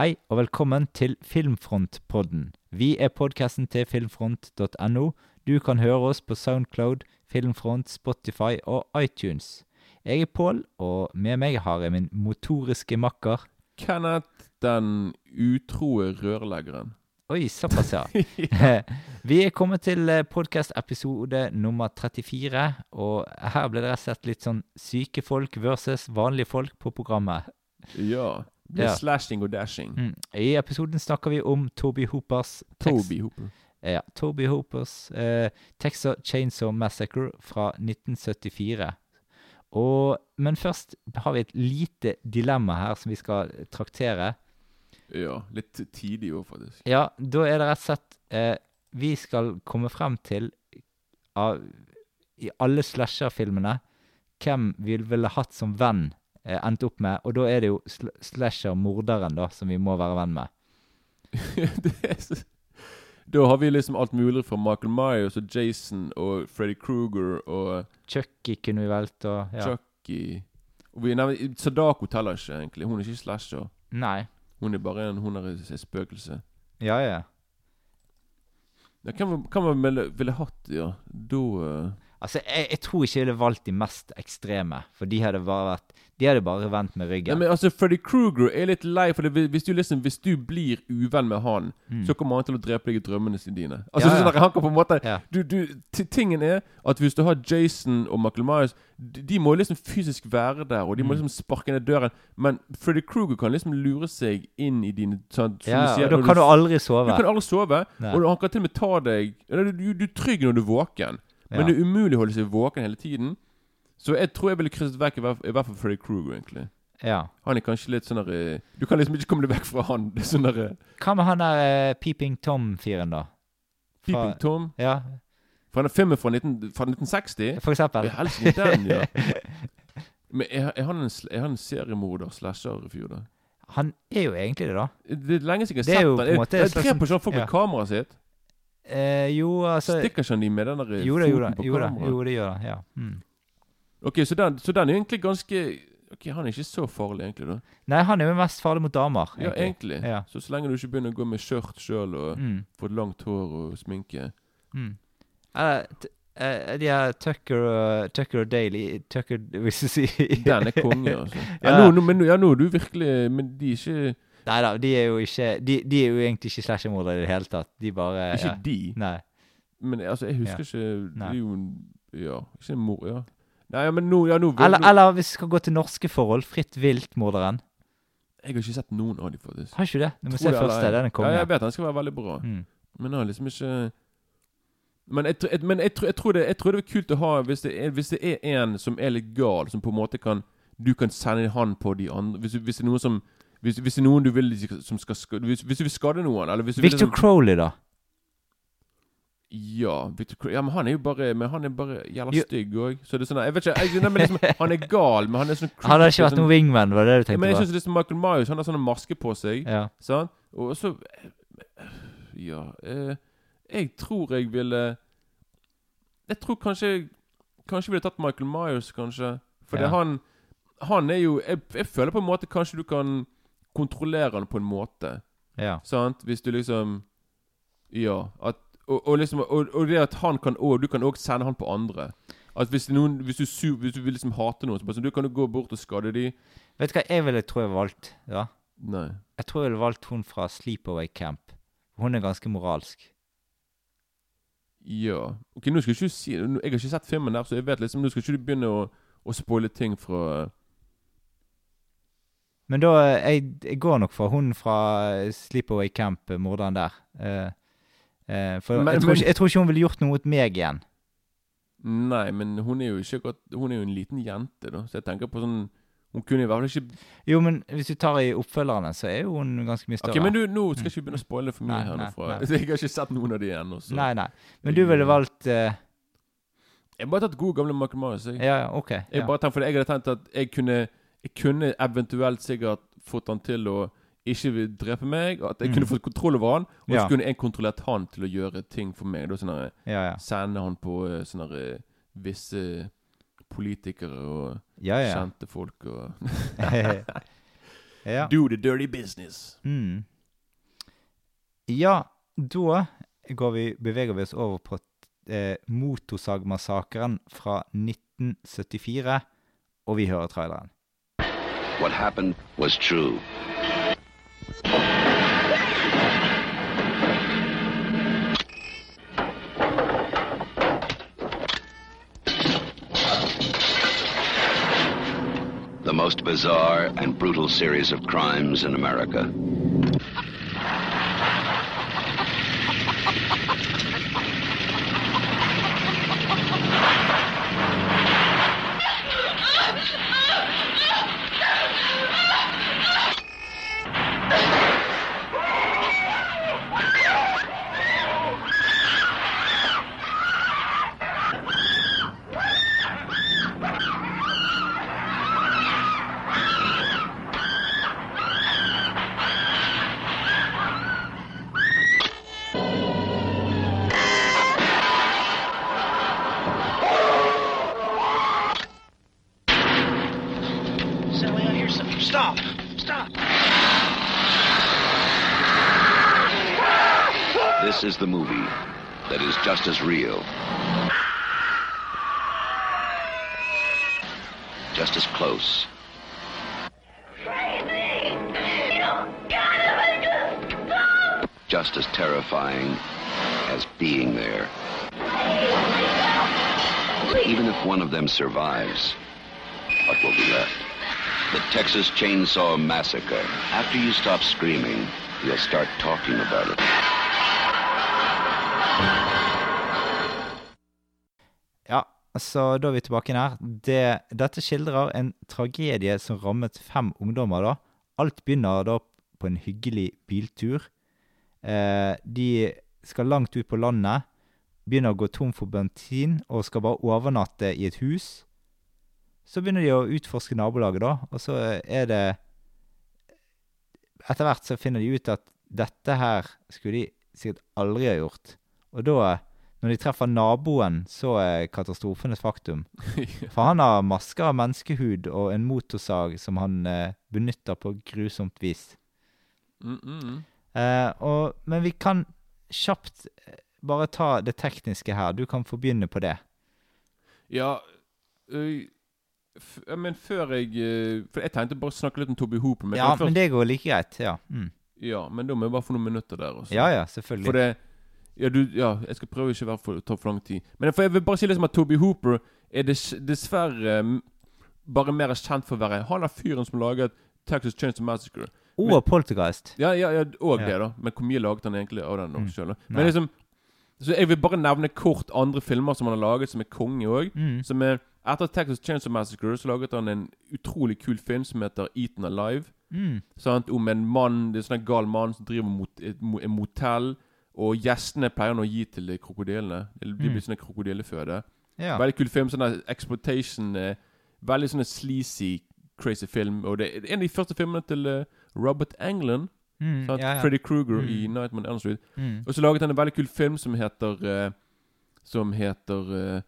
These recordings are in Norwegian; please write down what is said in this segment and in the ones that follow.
Hei og velkommen til Filmfrontpodden. Vi er podkasten til filmfront.no. Du kan høre oss på Soundcloud, Filmfront, Spotify og iTunes. Jeg er Pål, og med meg har jeg min motoriske makker. Kenneth den utroe rørleggeren. Oi, såpass, ja. Vi er kommet til podkast-episode nummer 34, og her ble det rett og slett litt sånn syke folk versus vanlige folk på programmet. Ja. Det Ja. slashing og dashing. Mm. I episoden snakker vi om Toby Hoopers Toby Hooper. Ja, Toby Hoopers eh, Texas Chainsaw Massacre fra 1974. Og, men først har vi et lite dilemma her som vi skal traktere. Ja, litt tidlig òg, faktisk. Ja, da er det rett og slett eh, Vi skal komme frem til av, I alle slasher-filmene hvem vi ville hatt som venn eh, endt opp med. Og da er det jo sl slasher-morderen da som vi må være venn med. er Da har vi liksom alt mulig fra Michael Myers og Jason og Freddy Kruger og Chucky kunne vi valgt og ja. Chucky Og vi nevner Sadako teller ikke, egentlig. Hun er ikke slasher. Nei. Hun er bare en Hun er et spøkelse. Ja, ja. Ja, hvem hvem ville hatt, ja? Da eh, Altså, jeg, jeg tror ikke jeg ville valgt de mest ekstreme, for de hadde bare vært De hadde bare vendt med Nei, ryggen. men altså, Freddy Kruger er litt lei, for det, hvis, du liksom, hvis du blir uvenn med han, Mm. så kommer han til å drepe deg i drømmene sine dine. Altså, Ja, ja. sånn han kan på en måte Ja. du, du, Tingen er at hvis du har Jason og Michael Myers De, de må liksom fysisk være der, og de må Mm. liksom sparke ned døren. Men Freddy Kruger kan liksom lure seg inn i dine sånn, ja, du sier, og da kan du aldri sove. Du kan aldri sove, Nei. og han kan til og med ta deg eller, du, du er trygg når du er våken, men det er umulig å holde seg våken hele tiden. Så jeg tror jeg ville krysset vekk i hvert, fall Freddy Kruger, egentlig. Ja. Han er kanskje litt sånn der eh, Du kan liksom ikke komme deg vekk fra han. Det er sånn der eh, Hva med han der uh, Peeping Tom-fyren, da? Peeping Tom. Ja, Fra den filmen fra, 19, fra 1960. for eksempel. Jeg helst den, ja. Men er, er, han en, er han en seriemorder, slasher-fyr, da? Han er jo egentlig det, da. Det er lenge siden jeg er har sett på måte Jeg et slags dreper ikke folk folk ja. med kameraet sitt. Eh, jo, altså Stikker ikke han de med den der eh, Jo da, jo da. foten på Jo da, kameraet? jo, det gjør han. Ja. Mm. Ok, så den, så den er egentlig ganske Ok, Han er ikke så farlig, egentlig. da Nei, han er jo mest farlig mot damer. Ja, egentlig. Ja. Så så lenge du ikke begynner å gå med skjørt sjøl og Mm. få langt hår og sminke Mm. Eh, t- eh, de her Tucker, og- Tucker og Daly Tucker, hvis du sier Den er konge, altså. Ja, Ja. nå, nå, men, nå- ja, nå er du virkelig Men de er ikke Nei da, de er jo ikke De, de er jo egentlig ikke slashermordere i det hele tatt. De bare Ikke ja. de. Nei. Men altså, jeg husker Ja. ikke Det er jo en Ja, ikke en mor... Ja. Nei, ja, men nå, ja, nå, Eller, nå eller hvis vi skal gå til norske forhold, Fritt vilt-morderen. Jeg har ikke sett noen av dem, faktisk. Har ikke det? Du må Tror se det første. Den er konge. Ja, jeg vet den skal være veldig bra. Mm. Men jeg har liksom ikke Men, jeg, jeg, men jeg, jeg, tror det, jeg tror det er kult å ha hvis det, er, hvis det er en som er litt gal, som på en måte kan Du kan sende han på de andre Hvis, hvis det er noen som hvis, hvis det er noen du vil som skal skade Hvis, hvis du vil skade noen eller hvis du Victor vil, Crowley, da? Ja, Victor Crowley ja, men han er jo bare Men han er bare jævla Jo. stygg òg. Så det er sånn Jeg vet ikke jeg, nei, men liksom, Han er gal, men han er sånn Han har ikke vært sånn, noen wingman, var det du ja, Men jeg jeg det er liksom Michael Myers Han har sånn maske på seg. Ja. Sant? Og så Ja eh, Jeg tror jeg ville Jeg tror kanskje Kanskje ville tatt Michael Myers, kanskje. Fordi Ja. han Han er jo jeg, jeg føler på en måte kanskje du kan kontrollere han på en måte. ja. Sant? Hvis du liksom Ja. At, og, og liksom og, og det at han kan òg Du kan òg sende han på andre. At hvis, noen, hvis, du, hvis du vil liksom hate noen, så bare sånn, du kan jo gå bort og skade dem Vet du hva jeg ville tro jeg valgt? Ja. Nei. Jeg tror jeg ville valgt hun fra Sleepaway Camp. Hun er ganske moralsk. Ja. Ok, nå skal Jeg ikke si Jeg har ikke sett filmen der, så jeg vet liksom Nå skal ikke du begynne å, å spoile ting fra Men da jeg, jeg går nok for hun fra Sleepaway Camp, eh, morderen der. Uh, uh, for Men- jeg, tror ikke, jeg tror ikke hun ville gjort noe mot meg igjen. Nei, men hun er jo ikke godt Hun er jo en liten jente, da. Så jeg tenker på sånn Hun kunne i hvert fall ikke Jo, men hvis du tar i oppfølgerne, så er jo hun ganske mye større. Ok, men du, nå skal jeg ikke begynne å spoile for mye Nei, her nå fra nei. Jeg har ikke sett noen av de ennå, Nei, nei. Men du ville valgt uh... Jeg har bare tatt gode gamle Michael Myers, jeg. Ja, ja, OK. Jeg Ja. bare tenkte, for jeg hadde tenkt at jeg kunne Jeg kunne eventuelt sikkert fått han til å ikke drepe meg. At jeg Mm. kunne fått kontroll over han, og Ja. så kunne jeg kontrollert han til å gjøre ting for meg. Da, sånn Ja, ja. Sende han på eh, sånne eh, visse politikere og ja, ja. kjente folk og Ja. Do the dirty business. Mm. Ja, da går vi, beveger vi oss over på eh, Motorsagmassakren fra 1974, og vi hører traileren. What happened was true. The most bizarre and brutal series of crimes in America. Survives, what will be left? The Texas Chainsaw Massacre. After you stop screaming, you'll start talking about it. Ja, så da er vi tilbake her. Det, dette skildrer en tragedie som rammet fem ungdommer. da. Alt begynner da på en hyggelig biltur. Eh, de skal langt ut på landet, begynner å gå tom for bensin og skal bare overnatte i et hus. Så begynner de å utforske nabolaget, da, og så er det Etter hvert så finner de ut at dette her skulle de sikkert aldri ha gjort. Og da, når de treffer naboen, så er katastrofen et faktum. For han har masker av menneskehud og en motorsag som han eh, benytter på grusomt vis. Mm, mm, mm. Eh, og, men vi kan kjapt eh, bare ta det tekniske her. Du kan få begynne på det. Ja øh, Men før jeg øh, For jeg tenkte bare å snakke litt om Toby Hooper. Men, ja, men det går like greit. Ja, mm. ja, men da må jeg bare få noen minutter der. Også. ja, ja selvfølgelig. For det ja, du, ja, jeg skal prøve ikke å ta for lang tid. Men jeg vil bare si liksom at Toby Hooper er dess, dessverre mm, bare mer kjent for å være Han er fyren som laget Texas Chainsaw Massacre. Og Poltergeist. Ja, ja, ja og Ja. det, da. Men hvor mye laget han egentlig av den? Mm. Mm. Selv? Nei. Men liksom Så jeg vil bare nevne kort andre filmer som han har laget, som er konge òg. Mm. Som er Etter Texas Chainsaw Massacre så laget han en utrolig kul film som heter Eaten Alive. Mm. Sant? Om en mann, det er sånn en gal mann som driver mot et, en motell. Og gjestene pleier han å gi til krokodillene. De Mm. blir sånn krokodilleføde. Ja. Veldig kul film. Sånn exploitation. Eh, veldig sånn sleazy, crazy film. Og det er en av de første filmene til eh, Robert Englund. Mm. Sant? ja, ja. Freddy Kruger Mm. i Nightmare on Elm Street. Mm. Og så laget han en veldig kul film som heter uh, Som heter uh,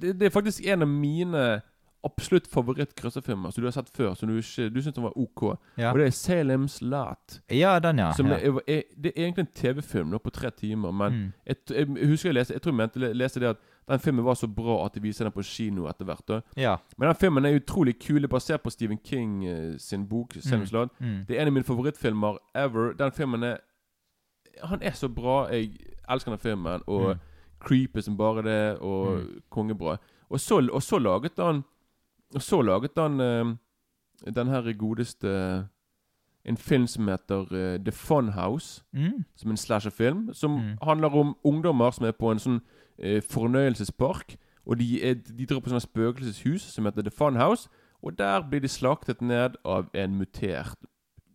det, det er faktisk en av mine absolutt favoritt-krøsserfilmer som du har sett før, som du ikke Du syns den var OK. Ja. Og det er Salem's Lot. ja, den, ja. Som ja. er, er, det er egentlig en TV-film på tre timer, men Mm. jeg, jeg husker jeg leste Jeg tror jeg mente leste det at den filmen var så bra at de viser den på kino etter hvert. ja. Men den filmen er utrolig kul, er basert på Stephen King eh, sin bok. Mm. Mm. Det er en av mine favorittfilmer ever. Den filmen er Han er så bra. Jeg elsker den filmen. Og Mm. creepy som bare det, og Mm. kongebra. Og så, og så laget han Og så laget han uh, den her godeste En film som heter uh, The Funhouse. Mm. Som en slasherfilm. Som Mm. handler om ungdommer som er på en sånn uh, fornøyelsespark. Og de, er, de drar på sånn spøkelseshus som heter The Funhouse. Og der blir de slaktet ned av en mutert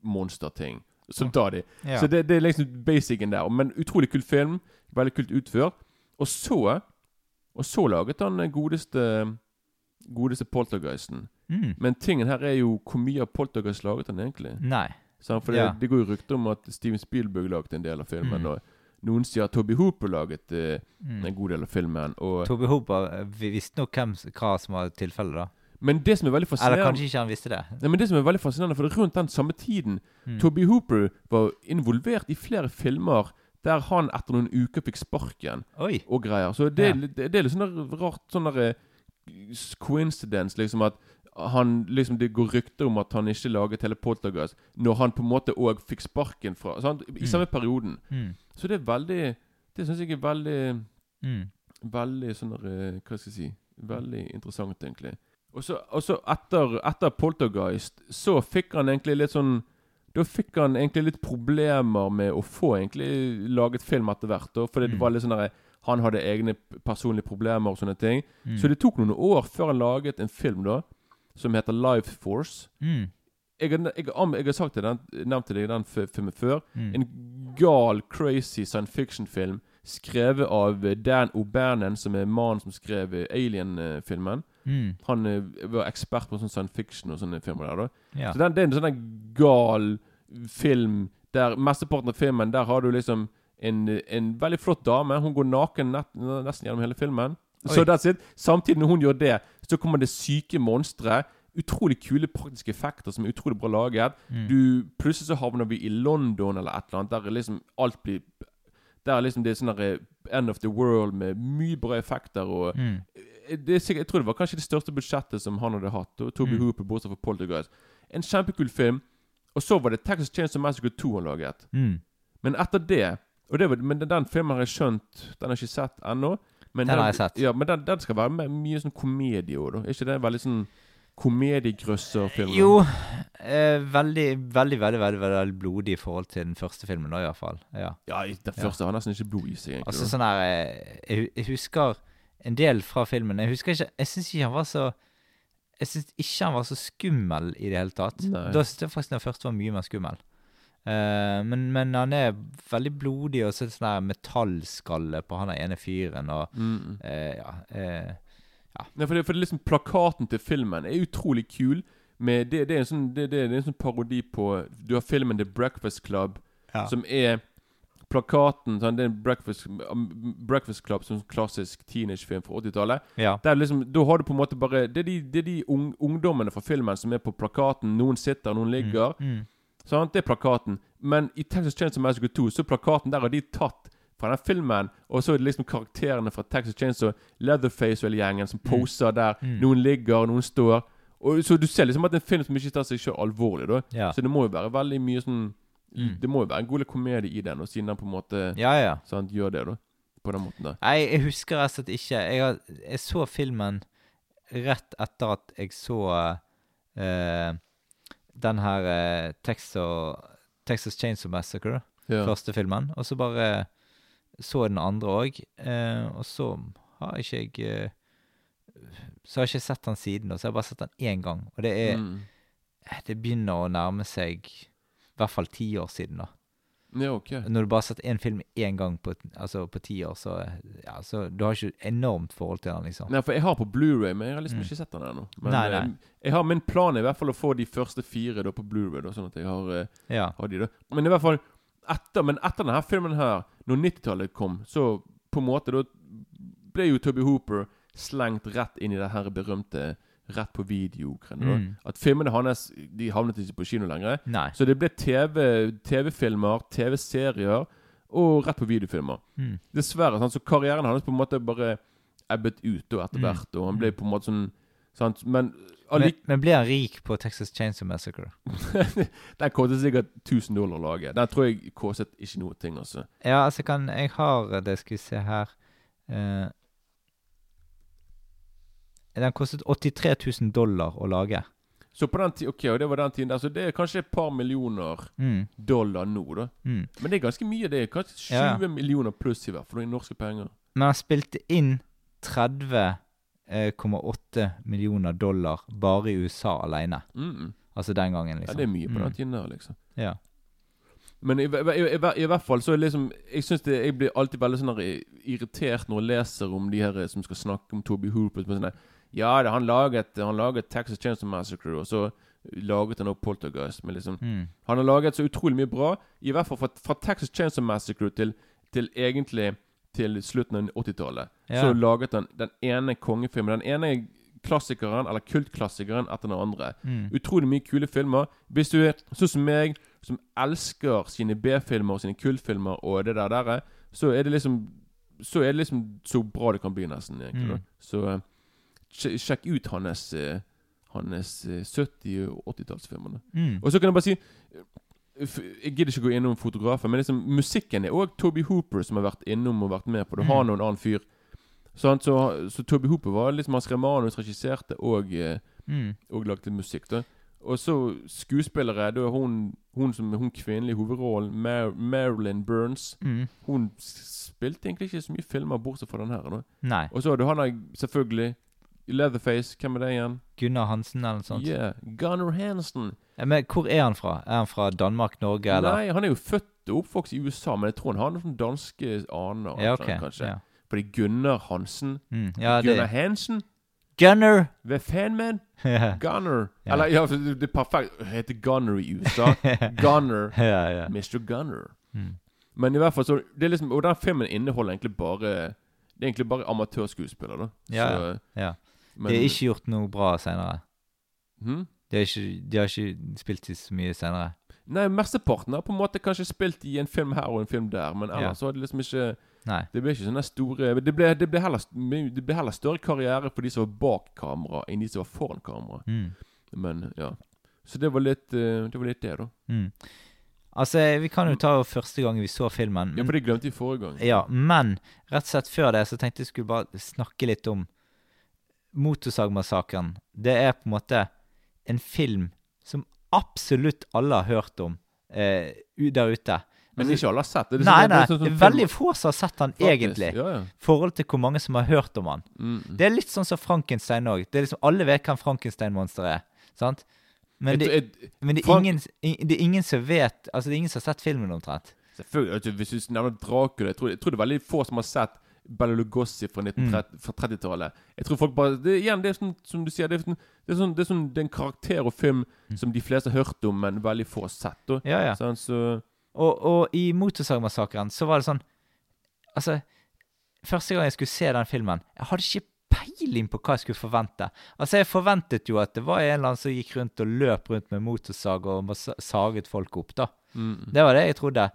monsterting. Som tar de. Ja. Så det, det er liksom basicen der. Men utrolig kul film. Veldig kult utført. Og så Og så laget han den godeste Godeste Poltergeisten. Mm. Men tingen her er jo hvor mye av Poltergeist laget han egentlig? Nei. Sånn, For det, Ja. det går jo rykter om at Steven Spielberg laget en del av filmen. Mm. Og noen sier at Toby Hooper laget eh, Mm. en god del av filmen. Og, Toby Hooper eh, vi visste nok hvem, hva som var tilfellet, da. Men det som er veldig Eller kanskje ikke han visste det. Nei, men det som er veldig fascinerende, for det er rundt den samme tiden Mm. Toby Hooper var involvert i flere filmer der han etter noen uker fikk sparken Oi. og greier. Så det, Ja. litt- det, er litt sånn rart sånn der eh, coincidence, liksom at han liksom Det går rykter om at han ikke laget hele Poltergeist når han på en måte òg fikk sparken fra sant? I Mm. samme perioden. Mm. Så det er veldig Det syns jeg er veldig Mm. Veldig sånn eh, Hva skal jeg si Veldig interessant, egentlig. Og så, etter, etter Poltergeist så fikk han egentlig litt sånn Da fikk han egentlig litt problemer med å få egentlig laget film etter hvert. da, Fordi det Mm. var litt sånn der, Han hadde egne personlige problemer og sånne ting. Mm. Så det tok noen år før han laget en film da som heter Life Force. Mm. Jeg har, jeg, jeg har sagt det, den, nevnt til deg den filmen før. Mm. En gal, crazy science fiction-film skrevet av eh, Dan O'Bannon, som er mannen som skrev eh, Alien-filmen. Mm. Han eh, var ekspert på sånn science fiction og sånne filmer der. da Ja. Så den, Det er en sånn gal film der mesteparten av filmen Der har du liksom en, en veldig flott dame. Hun går naken nett, nesten gjennom hele filmen. Oi. Så that's it. Samtidig når hun gjør det, så kommer det syke monstre. Utrolig kule praktiske effekter som er utrolig bra laget. Mm. Du Plutselig så havner vi i London eller et eller annet. Der er liksom alt blir Der er liksom det er sånn eh, End of the World med mye bra effekter. Og Mm. det er sikkert, Jeg tror det var kanskje det største budsjettet som han hadde hatt. Og Toby Mm. Hooper, bortsett fra Poltergeist. En kjempekul film. Og så var det Texas Chainsaw Massacre 2 han laget. Mm. Men etter det det var, Men den, den filmen har jeg skjønt Den har jeg ikke sett ennå. Men Den har jeg sett. Ja, men den, den skal være med mye sånn komedie òg, da. Er ikke det veldig sånn komediegrøsserfilm? Jo, eh, veldig, veldig, veldig veldig, veldig blodig i forhold til den første filmen, da, i hvert fall. Ja. Ja, den første har nesten ikke blod i seg, egentlig. Altså sånn her eh, jeg, jeg husker en del fra filmen. Jeg husker ikke Jeg syns ikke han var så Jeg syns ikke han var så skummel i det hele tatt. Nei. Da syns jeg faktisk den første var mye mer skummel. Eh, men, men han er veldig blodig, og så er det sånn der metallskalle på han der ene fyren, og Mm. uh, Ja. uh, ja. ja for, det, for det liksom Plakaten til filmen er utrolig kul. Med det, det, er en sånn, det, det, det er en sånn parodi på Du har filmen The Breakfast Club, Ja. som er plakaten sånn, Det er en Breakfast, um, Breakfast Club som klassisk teenagefilm fra 80-tallet. ja. Der liksom, Da har du på en måte bare Det er de, det er de un, ungdommene fra filmen som er på plakaten. Noen sitter, noen ligger. Mm. Sant? Det er plakaten. Men i Texas Chainsaw Massacre 2 så plakaten der har de tatt fra den filmen. Og så er det liksom karakterene fra Texas Chainsaw, Leatherface og hele gjengen som poser der. Mm. Noen ligger, noen står. Og Så du ser liksom at det er en film som ikke tar seg selv alvorlig. da Ja. Så det må jo være veldig mye sånn Mm. Det må jo være en god komedie i den, og siden den på en måte ja, ja. sant, gjør det, da. På den måten der. Nei, jeg husker rett og slett ikke. Jeg, har, jeg så filmen rett etter at jeg så eh, den her eh, Texas, Texas Chainsaw Massacre, Ja. første filmen. Og så bare så jeg den andre òg. Eh, og så har ikke jeg eh, Så har jeg ikke sett den siden, da, så jeg har bare sett den én gang. Og det er Mm. Det begynner å nærme seg i hvert fall ti år siden, da. Ja, okay. Når du bare har sett én film én gang på, altså på ti år, så, ja, så du har ikke enormt forhold til den, liksom. Nei, for jeg har på Blu-ray men jeg har liksom Mm. ikke sett den ennå. Men Nei, eh, nei. Jeg har, min plan er i hvert fall å få de første fire da på Blu-ray sånn at jeg har, eh, Ja. har de da. Men i hvert fall etter, men etter denne filmen her, når 90-tallet kom, så på en måte da ble jo Toby Hooper slengt rett inn i det her berømte rett på video-greiene. Mm. At filmene hans de havnet ikke på kino lenger. Nei. Så det ble TV TV-filmer, TV-serier og rett på videofilmer. Mm. Dessverre. Sånn, Så karrieren hans på en måte bare ebbet ut og etter Mm. hvert. Og han ble på en måte sånn sant? Men Men, men ble han rik på Texas Chainsaw Massacre? den kostet sikkert 1000 dollar å lage. Den tror jeg kostet ikke noe ting, altså. Ja, altså kan Jeg har det, skal vi se her eh, Den kostet 83 000 dollar å lage. Så på den tiden, ok, og det var den tiden der, så det er kanskje et par millioner Mm. dollar nå, da. Mm. Men det er ganske mye. Det er kanskje 20 Ja, millioner pluss i hvert fall i norske penger. Men han spilte inn 30,8 millioner dollar bare i USA alene. Mm. Altså den gangen, liksom. Ja, det er mye på Mm. den tiden der, liksom. Ja. Men i, i, i, i, hvert fall så er liksom Jeg synes det, jeg blir alltid veldig sånn her irritert når jeg leser om de her som skal snakke om Toby Hooper. er Sånn der, ja, han laget Han laget Texas Chainsaw Massacre, og så laget han også Poltergeist. Men liksom Mm. Han har laget så utrolig mye bra. I hvert fall fra, fra Texas Chainsaw Massacre til, til egentlig til slutten av 80-tallet. Ja. Så laget han den ene kongefilmen. Den ene klassikeren, eller kultklassikeren, etter den andre. Mm. Utrolig mye kule filmer. Hvis du er sånn som meg, som elsker sine B-filmer og sine kultfilmer og det der, der så er det liksom Så er det liksom så bra det kan bli, nesten. egentlig. Mm. Så eh, sjekk ut hans eh, Hans eh, 70- og 80-tallsfilmer. Mm. Og så kan jeg bare si eh, Jeg gidder ikke gå innom fotografer, men liksom, musikken er òg Toby Hooper som har vært innom og vært med på det. Mm. Han og en annen fyr. Sant? Så, så Toby Hooper var liksom Han skrev manus, regisserte og, eh, Mm. og lagde musikk. da Og så skuespillere. Da hun, hun som hun kvinnelige hovedrollen, Mar Marilyn Burns. Mm. Hun spilte egentlig ikke så mye filmer bortsett fra den her. Og så har du han der, selvfølgelig. Leatherface. Hvem er det igjen? Gunnar Hansen eller noe sånt. Yeah, Gunnar Hansen. Ja, Men hvor er han fra? Er han fra Danmark, Norge, eller? Nei, han er jo født og oppvokst i USA, men jeg tror han har noen danske aner. Ja, okay. ok. kanskje. Ja. Fordi Gunnar Hansen Mm. ja, Gunnar det Hansen? Gunnar! Hva faen, man? ja, Gunnar. Ja. Eller, ja, det er perfekt. Det heter Gunnar i USA. Gunnar. ja. Mr. Gunnar. Mm. Men i hvert fall så det er liksom, Og den filmen inneholder egentlig bare Det er egentlig bare amatørskuespillere, da. Ja, Så, ja. Men- Det er ikke gjort noe bra senere. Hmm? De de har ikke spilt i så mye senere. Nei, mesteparten har på en måte kanskje spilt i en film her og en film der, men ellers Ja. så har det liksom ikke Nei. Det ble ikke sånne store Det ble, det ble, heller, det ble heller større karriere for de som var bak kamera, enn de som var foran kamera. Mm. Men ja. Så det var litt eh, Det var litt det, da. Mm. Altså, vi kan jo ta første gang vi så filmen. Ja, for det glemte vi forrige gang. Ja, men rett og slett før det så tenkte jeg skulle bare snakke litt om Motorsagmassakren. Det er på en måte en film som absolutt alle har hørt om eh, der ute. Men ikke alle har sett det. Nei, sånn- nei, det er sånn film- veldig få som har sett han faktisk. egentlig. Ja, ja. I forhold til hvor mange som har hørt om han. Mm. Det er litt sånn som Frankenstein òg. Liksom, alle vet hvem Frankenstein-monsteret er. Sant? Men, det, jeg- men det, er ingen, i- det er ingen som vet Altså, det er ingen som har sett filmen omtrent. Selvfølgelig, Hvis du nevner Dracula jeg tror, jeg tror det er veldig få som har sett Bela Lugosi fra, 1930 fra 30-tallet. Jeg tror folk bare det, Igjen, det er sånn som du sier, det er, sånn, det er, sånn, det er, sånn, det er en karakter og film som de fleste har hørt om, men veldig få har sett. Og, Ja, ja. Sånn, så Og, og i Motorsagmassakren så var det sånn Altså, første gang jeg skulle se den filmen, jeg hadde ikke peiling på hva jeg skulle forvente. Altså, jeg forventet jo at det var en eller annen som gikk rundt og løp rundt med motorsag og saget folk opp, da. mm. Det var det jeg trodde.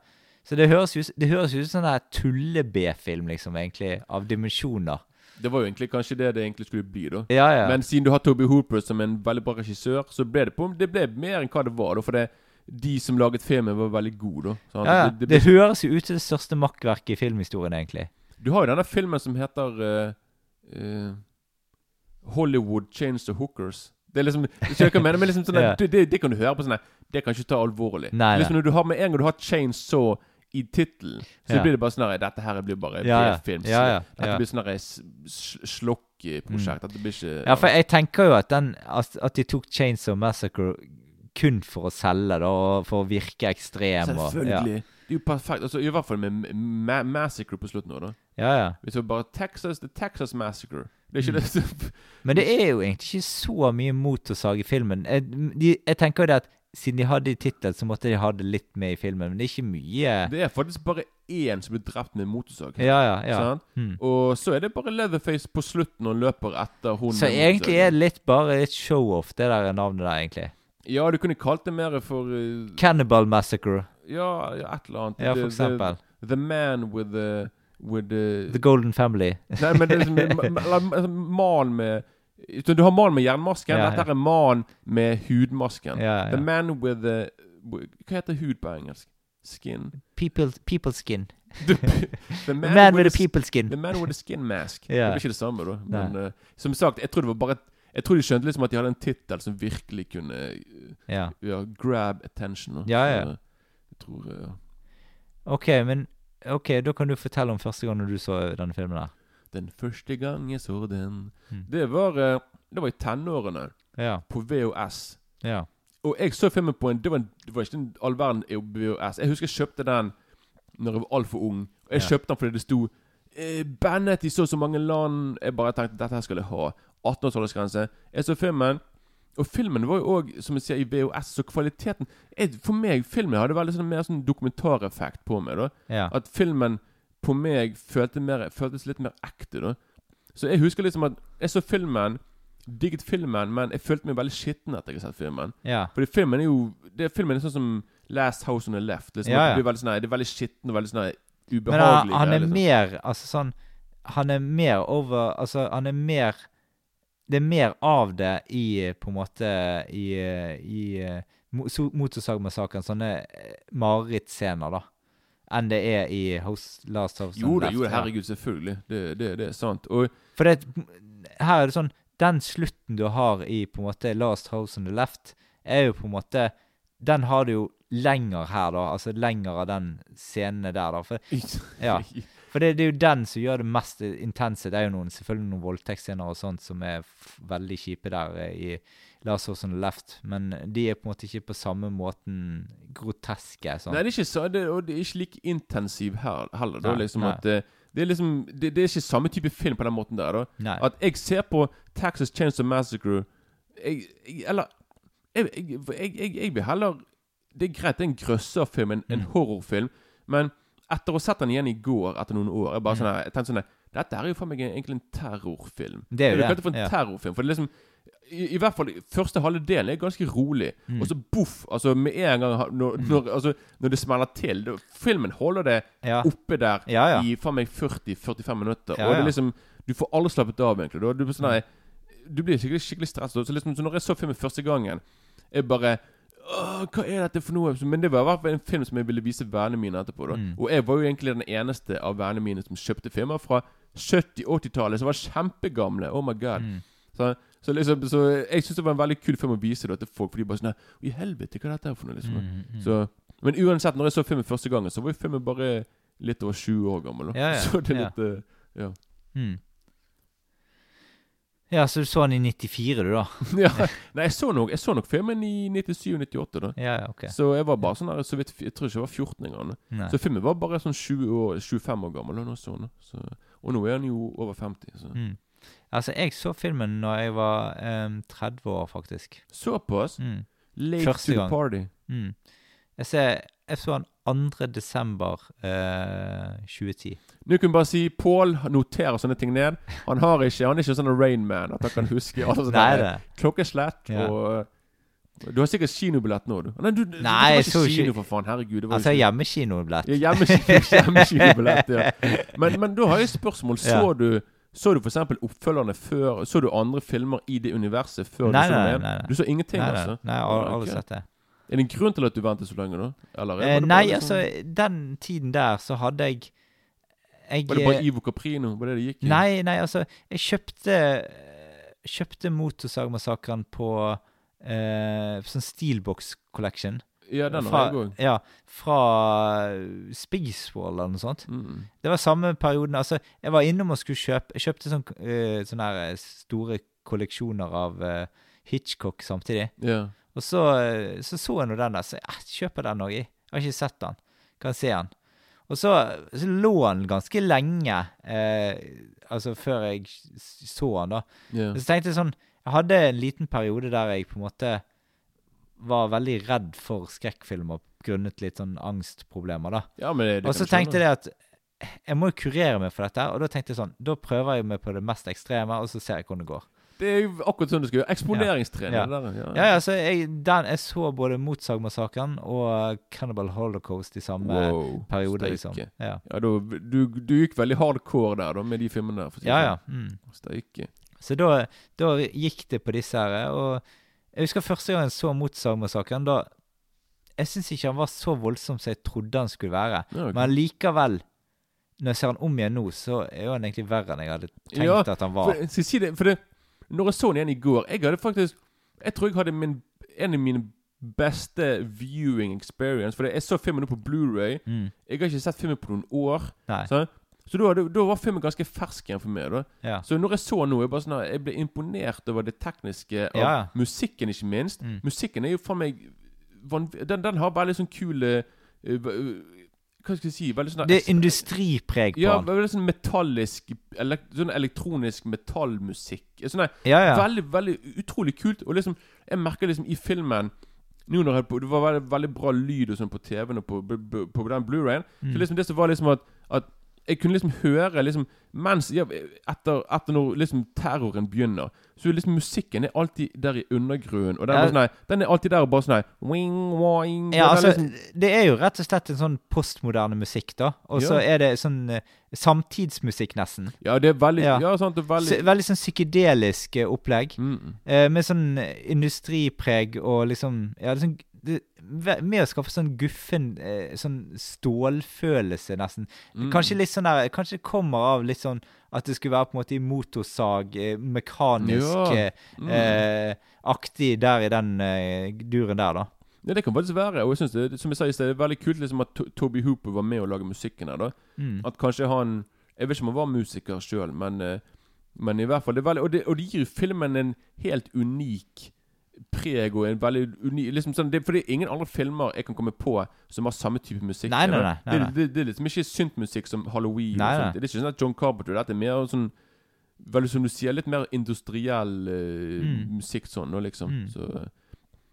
Så det høres ut- det høres ut som en sånn tulle-B-film, liksom, egentlig, av dimensjoner. Det var jo egentlig kanskje det det egentlig skulle bli, da. Ja, ja. Men siden du har Toby Hooper som en veldig bra regissør, så ble det på Det ble mer enn hva det var. da For det, de som laget filmen, var veldig gode. da ja, ja. Det- det Det høres jo ut som det største makkverket i filmhistorien, egentlig. Du har jo denne filmen som heter uh, uh, Hollywood Chains to Hookers. Det er liksom jeg mener? Men liksom sånn Ja. det, det, det kan du høre på sånn Det kan ikke ta alvorlig. Nei, liksom når du har Med en gang du har Chainsaw i tittelen, så Ja. blir det bare sånn at Dette her blir bare Ja, ja. B-films. Ja, ja, Dette blir sånn slokk-prosjekt. Blir ikke Ja, for jeg tenker jo at, den, at, at de tok Chainsaw Massacre kun for å selge, da, og for å virke ekstrem. Og, ja. Selvfølgelig. Det er jo perfekt. Altså, I hvert fall med ma Massacre på slutten. også, da Ja, ja. Hvis det var bare Texas, The Texas Massacre. Det er Mm. det Men det er jo egentlig ikke så mye motorsag i filmen. Jeg, de, jeg tenker jo det at siden de hadde i tittelen, så måtte de ha det litt med i filmen. Men det er ikke mye Det er faktisk bare én som blir drept med motorsag. Ja, ja. ja. Sånn? Mm. Og så er det bare Leatherface på slutten og løper etter hun Så egentlig er det litt bare litt show-off, det der navnet der, egentlig. Ja, du kunne kalt det mer for uh, Cannibal Massacre, ja, et eller annet. ja, The- for eksempel. The, the Man with the With the, The Golden Family. Nei, men det er liksom Eller altså, mannen med Du har mannen med jernmasken. Ja. Dette er mannen med hudmasken. The. Man with the Hva heter hud på engelsk? Skin? People, people skin. The, The man with a people skin. The man with a skin mask. Det blir ikke det samme, da. Men eh, som sagt, jeg tror det var bare et, Jeg tror de skjønte liksom at de hadde en tittel som virkelig kunne eh, Ja. ja, grab attention. Ja, ja. Eh, jeg tror ja. OK, men Ok, da kan du fortelle om første gang du så denne filmen der. Den første gang jeg så den Mm. Det var eh, Det var i tenårene, Ja. på VHS. Ja. Og jeg så filmen på en Det var, en, det var ikke en all verden VHS. Jeg husker jeg kjøpte den Når jeg var altfor ung. Og jeg Ja. kjøpte den fordi det sto eh, 'Bandet i så og så mange land'. Jeg bare tenkte dette her skal jeg ha. 18-årsgrense. Jeg så filmen. Og filmen var jo òg, som jeg sier, i VHS, så kvaliteten jeg, For meg, filmen hadde veldig sånn mer sånn dokumentareffekt på meg. da Ja. At filmen på meg følte mer, føltes litt mer ekte. da Så jeg husker liksom at jeg så filmen digget filmen, men jeg følte meg veldig skitten etter jeg har sett filmen. Ja. Fordi filmen er jo det, Filmen er sånn som Last House on the Left. Liksom, Ja, ja. Det, blir veldig sånn, det er veldig skitten og veldig sånn ubehagelig. Men han, han er liksom. mer Altså sånn Han er mer over Altså, han er mer Det er mer av det i på en måte I, i eh, Motorsagmassakren. Sånne eh, marerittscener, da. Enn det er i House, Last House Jo da, jo herregud, selvfølgelig. Det, det, det er sant. Og For det, her er det sånn Den slutten du har i på en måte Last House on the Left, er jo på en måte Den har du jo lenger her, da. Altså lenger av den scenen der, da. For, ja. For det, det er jo den som gjør det mest intense. Det er jo noen, selvfølgelig noen voldtektsscener og sånt som er veldig kjipe der eh, i Last House Left, men de er på en måte ikke på samme måten groteske. Sånn. Nei, det er ikke så, det, og det er ikke like intensiv her heller. Da, Nei, liksom nei. at eh, det er liksom det, det er ikke samme type film på den måten der. da At jeg ser på Texas Chainsaw Massacre jeg, jeg, Eller jeg, jeg, vil heller Det er greit, det er en grøsserfilm, en, en Mm. horrorfilm, men etter å ha sett den igjen i går, etter noen år Jeg bare Mm. sånn jeg tenkte sånn Dette er jo for meg egentlig en terrorfilm. Det er jo det. vil kalle det, det for en ja. terrorfilm. For det er liksom i, I hvert fall første halve del er ganske rolig. Mm. Og så boff! Altså med en gang når, når, altså, når det smeller til det, Filmen holder det Ja. oppe der Ja, ja. i faen meg 40-45 minutter. Og det er liksom Du får aldri slappet av, egentlig. Du, Du sånn her, Du blir skikkelig, skikkelig stresset. Så, liksom, så når jeg så filmen første gangen, jeg bare hva er dette for noe? Men det var i hvert fall en film som jeg ville vise vennene mine etterpå. Mm. Og jeg var jo egentlig den eneste av vennene mine som kjøpte filmer fra 70-80-tallet, som var kjempegamle. Oh my god. Mm. Så, så liksom Så jeg syns det var en veldig kul film å vise det til folk, for de bare sånn I helvete, hva er dette for noe? liksom Mm, mm. så, Men uansett, når jeg så filmen første gangen, så var jo filmen bare litt over 20 år gammel. Ja, ja, Så det er ja. litt eh, Ja. Mm. Ja, så du så den i 94, du, da? ja. Nei, jeg så, nok, jeg så nok filmen i 97-98, da. Ja, ja, ok. Så jeg var bare sånn her så vidt Jeg tror ikke jeg var 14 engang. Så filmen var bare sånn 20 år, 25 år gammel. Og, nå, så så, og nå er han jo over 50. Så. Mm. Altså, jeg så filmen når jeg var um, 30 år, faktisk. Såpass? Mm. Late Første to the gang. party. Mm. Jeg, ser, jeg så den 2. desember eh, 2010. Nå kan vi bare si Pål noterer sånne ting ned. Han har ikke Han er ikke sånn Rainman at han kan huske alle sånne klokkeslett Ja. og Du har sikkert kinobillett nå, du. Nei, du, du, Nei, det jeg så ikke- kino, for faen. Herregud. Altså hjemmekinobillett. Ja, hjemme- hjemmekinobillett, ja. Men, men da har jeg et spørsmål. Så Ja. du Så du f.eks. oppfølgerne før Så du andre filmer i det universet før Nei, du så den? Du så ingenting, Nei, altså? nei, jeg har aldri sett det. Er det en grunn til at du ventet så lenge, da? Eller Eh, nei, liksom? altså, den tiden der så hadde jeg jeg Var det bare eh, Ivo Caprino? Var det det gikk i? Nei, nei, altså Jeg kjøpte Kjøpte Motorsagmassakren på eh, sånn Steelbox Collection. Ja, den fra, har jeg òg. ja, fra Spacewall eller noe sånt. Mm. Det var samme perioden. Altså, jeg var innom og skulle kjøpe Jeg kjøpte sånn, uh, sånne her eh, store kolleksjoner av uh, Hitchcock samtidig. Ja. Og så eh, så, så jeg nå den der, så jeg kjøper den òg, jeg. Har ikke sett den. Kan se den. Og så, så lå den ganske lenge, eh, altså før jeg så den, da. Men så tenkte jeg sånn Jeg hadde en liten periode der jeg på en måte var veldig redd for skrekkfilmer grunnet litt sånn angstproblemer, da. ja, men det, det Og så tenkte jeg at jeg må jo kurere meg for dette, og da tenkte jeg sånn Da prøver jeg meg på det mest ekstreme, og så ser jeg hvordan det går. Det er jo akkurat sånn du skal gjøre. Eksponeringstrening. Ja. Ja. Ja. Ja, ja, så jeg, den, jeg så både Motsagmassakren og Cannibal Holocaust i samme Wow, periode, liksom. Ja, Ja, da, du, du gikk veldig hardcore der, da, med de filmene der. ja. ja. sånn. Mm. Steike. Så da, da gikk det på disse her. Og jeg husker første gang jeg så Motsagmassakren. Da Jeg syns ikke han var så voldsom som jeg trodde han skulle være. Ja, ok. Men likevel, når jeg ser han om igjen nå, så er han egentlig verre enn jeg hadde tenkt Ja, at han var. For, skal jeg si det, for det, når jeg så han igjen i går Jeg hadde faktisk Jeg tror jeg hadde min, en av mine beste viewing experience. For jeg så filmen nå på Blu-ray Mm. Jeg har ikke sett filmen på noen år. Nei. Så, så da, da var filmen ganske fersk igjen for meg. da Ja. Så når jeg så noe, jeg, bare sånn, jeg ble imponert over det tekniske. Av Ja, ja. musikken, ikke minst. Mm. Musikken er jo faen meg den, den har litt sånn kule eh, hva hva skal jeg si Veldig sånn Det er industripreg på Ja, han. veldig sånn metallisk elek, Sånn elektronisk metallmusikk. Sånn der, Ja, ja. Veldig, veldig utrolig kult. Og liksom Jeg merker liksom i filmen nå når jeg, Det var veldig, veldig bra lyd og sånn på TV-en og på, på, på den Blu-rayen. Mm. Så liksom det som var liksom at, at jeg kunne liksom høre liksom Mens ja, etter, etter når liksom terroren begynner, så liksom musikken er alltid der i undergrunnen. Og den, Ja. er sånn den er alltid der og bare sånn wing, wing, Ja, altså, liksom, det er jo rett og slett en sånn postmoderne musikk, da. Og så Ja. er det sånn eh, samtidsmusikk, nesten. Ja, det er veldig Ja. Sant, det er veldig Så, veldig sånn psykedelisk eh, opplegg. mm, mm. Eh, med sånn industripreg og liksom Ja, liksom det, Med å skaffe sånn guffen eh, Sånn stålfølelse, nesten. Mm. Kanskje litt sånn der Kanskje det kommer av litt sånn at det skulle være på en måte i motorsag, eh, mekanisk Ja. eh, Mm. eh, aktig der i den eh, duren der, da. Ja, det kan faktisk være. Og jeg synes det, som jeg sa i sted, det er veldig kult liksom at Toby Hooper var med å lage musikken her. da Mm. At kanskje han Jeg vet ikke om han var musiker sjøl, men, men i hvert fall det er veldig, og, det, og det gir jo filmen en helt unik preg og en veldig unik liksom sånn, det, Fordi ingen andre filmer jeg kan komme på som har samme type musikk. Nei, nei, nei, nei, nei. Det, det, det er liksom ikke syntmusikk som Halloween. Nei, nei. sånt. Det er ikke sånn at John Carpenter. Dette er mer sånn Veldig som du sier, litt mer industriell uh, Mm. musikk sånn. Og liksom Mm. så,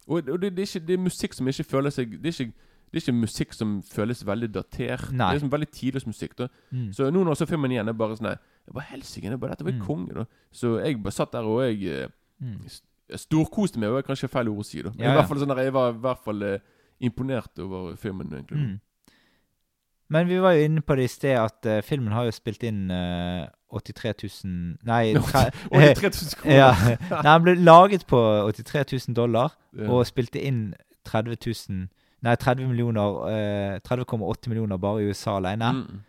Og, og det, det, er ikke, det er musikk som ikke føler seg Det er ikke, det er ikke musikk som føles veldig datert. Nei. Det er liksom veldig tidløs musikk. da Mm. Så nå når jeg så filmen igjen, er bare sånn Jeg bare helsike, dette var Mm. konge, da. Så jeg bare satt der, og jeg eh, Mm. Storkoste meg, var kanskje feil ord å si, da. Men Ja, i hvert fall sånn der, Jeg var i hvert fall eh, imponert over filmen, egentlig. Mm. Men vi var jo inne på det i sted at uh, filmen har jo spilt inn uh, 83 000 Nei, tre, 83 000 kroner! ja. Nei, den ble laget på 83 000 dollar Ja. og spilte inn 30 000 Nei, 30 millioner uh, 30,8 millioner bare i USA alene. Mm.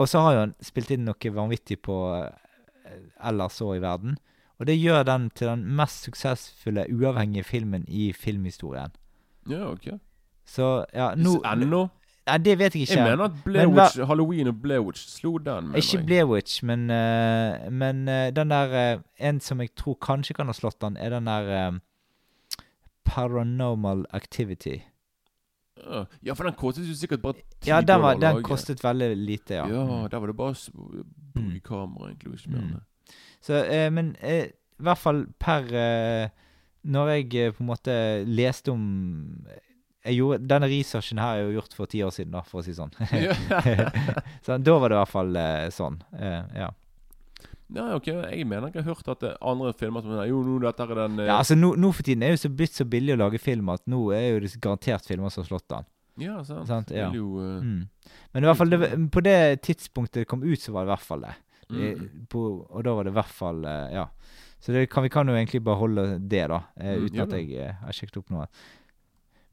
Og så har jo han spilt inn noe vanvittig på eh, ellers òg i verden. Og det gjør den til den mest suksessfulle uavhengige filmen i filmhistorien. Ja, ok. Så ja, nå Ennå? Nei, det vet jeg ikke. Jeg mener at Blair Men Witch, Halloween og Blair Witch slo den. mener Ikke. Blair Witch, men, uh, men uh, den der uh, En som jeg tror kanskje kan ha slått den, er den der Paranormal Activity. Ja. For den kostet jo sikkert bare 10 Ja, den, var, den kostet veldig lite, ja. Ja, Mm. der var det bare s- bruk kamera, egentlig, ikke mer Mm. Så, eh, men eh, i hvert fall per eh, Når jeg på en måte leste om gjorde, Denne researchen her er jo gjort for ti år siden, da, for å si sånn. så da var det i hvert fall eh, sånn. Eh, ja. Ja, ok, Jeg mener jeg har hørt at andre filmer som Jo, nå dette er den eh, ja, altså nå, nå for tiden er det jo så blitt så billig å lage film at nå er jo det garantert filmer som har slått den. Ja, sant. Sant, ja. jo uh... Mm. Men i hvert fall, det, på det tidspunktet det kom ut, så var det i hvert fall det. Mm. På, og da var det i hvert fall eh, Ja. Så det kan, vi kan jo egentlig bare holde det, da. Eh, Mm, uten ja at jeg eh, har sjekket opp noe.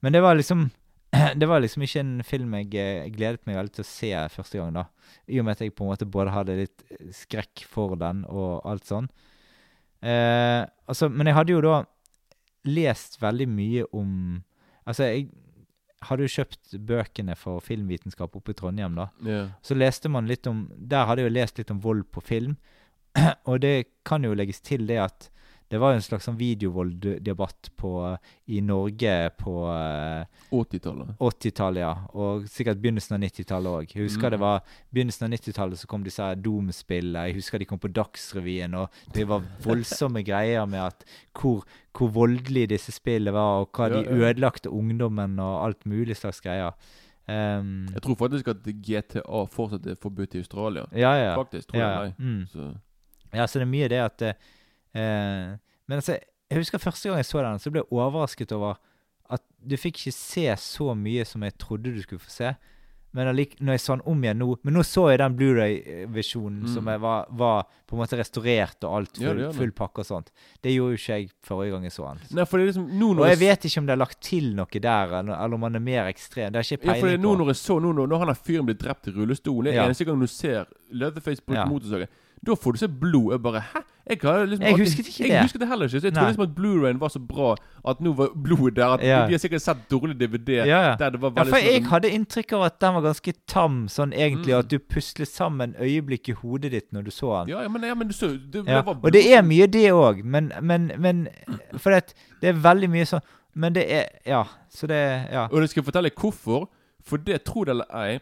Men det var liksom Det var liksom ikke en film jeg eh, gledet meg veldig til å se første gang, da. I og med at jeg på en måte både hadde litt skrekk for den og alt sånn. Eh, altså, men jeg hadde jo da lest veldig mye om Altså, jeg hadde jo kjøpt bøkene for filmvitenskap oppe i Trondheim, da. Yeah. Så leste man litt om Der hadde jeg jo lest litt om vold på film. Og det kan jo legges til det at det var jo en slags sånn videovolddebatt i Norge på eh, 80-tallet. 80-tallet, ja. Og sikkert begynnelsen av 90-tallet òg. Husker Mm. det var begynnelsen av 90-tallet så kom disse Doom-spillene. Jeg husker de kom på Dagsrevyen, og det var voldsomme greier med at hvor, hvor voldelige disse spillene var, og hva Ja, de ja. ødelagte ungdommen, og alt mulig slags greier. Um, Jeg tror faktisk at GTA fortsatt er forbudt i Australia. ja, ja. Faktisk, tror ja, jeg. Mm. Så Ja, så det er mye det at eh, Men altså, jeg husker første gang jeg så den, så ble jeg overrasket over at du fikk ikke se så mye som jeg trodde du skulle få se. Men allik, når jeg så den om igjen nå Men nå så jeg den Blu-ray-visjonen Mm. som var, var på en måte restaurert og alt, Ja, full, det. full pakke og sånt. Det gjorde jo ikke jeg forrige gang jeg så den. Nei, liksom Og jeg vet ikke om det er lagt til noe der, eller, om han er mer ekstrem. Det er ikke ikke Ja, for det nå på. når jeg så nå når, når han fyren blir drept i rullestol Det er Ja. eneste gang du ser Leatherface på Ja. motorsaget. Da får du se blod. Jeg bare Hæ? Jeg, liksom Jeg husket ikke jeg det. husket det heller ikke. Så jeg Nei. trodde liksom at Blu-rayen var så bra at nå var blodet der. At Ja. De har sikkert sett dårlig DVD Ja, ja. der det var Ja, for sånn- jeg hadde inntrykk av at den var ganske tam, sånn egentlig, Mm. at du puslet sammen øyeblikk i hodet ditt når du så den. ja, ja, men, ja, men du så det, det var Og det er mye det òg, men, men, men For det, det er veldig mye sånn Men det er Ja. Så det Ja. Og jeg skal fortelle hvorfor. For det tror det eller ei,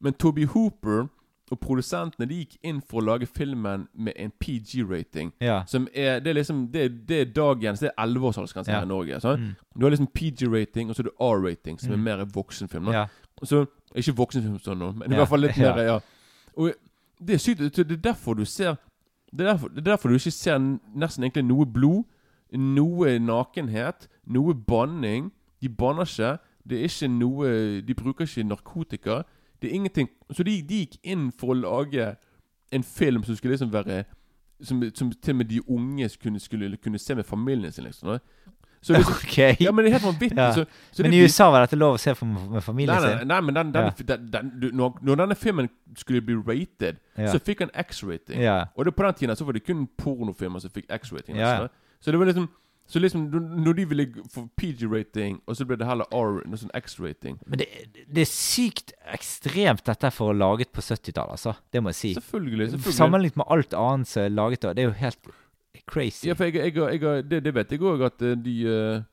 men Toby Hooper og produsentene de gikk inn for å lage filmen med en PG-rating. ja. Som er Det er liksom Det, det er dagens Det er 11-årsaldersgrense Ja. her i Norge. Sånn? Mm. Du har liksom PG-rating, og så er det R-rating, som Mm. er mer voksenfilm. da. ja. Så Ikke voksenfilm sånn nå, men i hvert fall litt mer Ja. Og det er sykt. Det er derfor du ser Det er derfor, det er derfor du ikke ser nesten egentlig noe blod, noe nakenhet, noe banning. De banner ikke. Det er ikke noe De bruker ikke narkotika. Det er ingenting Så de, de gikk inn for å lage en film som skulle liksom være Som, som til og med de unge skulle, skulle kunne se med familien sin, liksom. da. Så liksom, OK. ja, men det er helt vanvittig. Ja. Så, så men det i USA var dette lov å se for, med familien Nei, nei, sin? nei, men den, den, Ja. den, du, når, når denne filmen skulle bli rated, Ja. så fikk han X-rating. Og det, på den tiden så var det kun pornofilmer som fikk X-rating. Altså. Så det var liksom Så liksom Når de ville få PG-rating, og så ble det heller R, noe sånn X-rating Men det, det er sykt ekstremt dette for å laget på 70-tallet, altså. Det må jeg si. Selvfølgelig. selvfølgelig Sammenlignet med alt annet som er laget da. Det er jo helt crazy. Ja, for jeg, jeg, jeg, det, det vet jeg òg, at eh, de eh,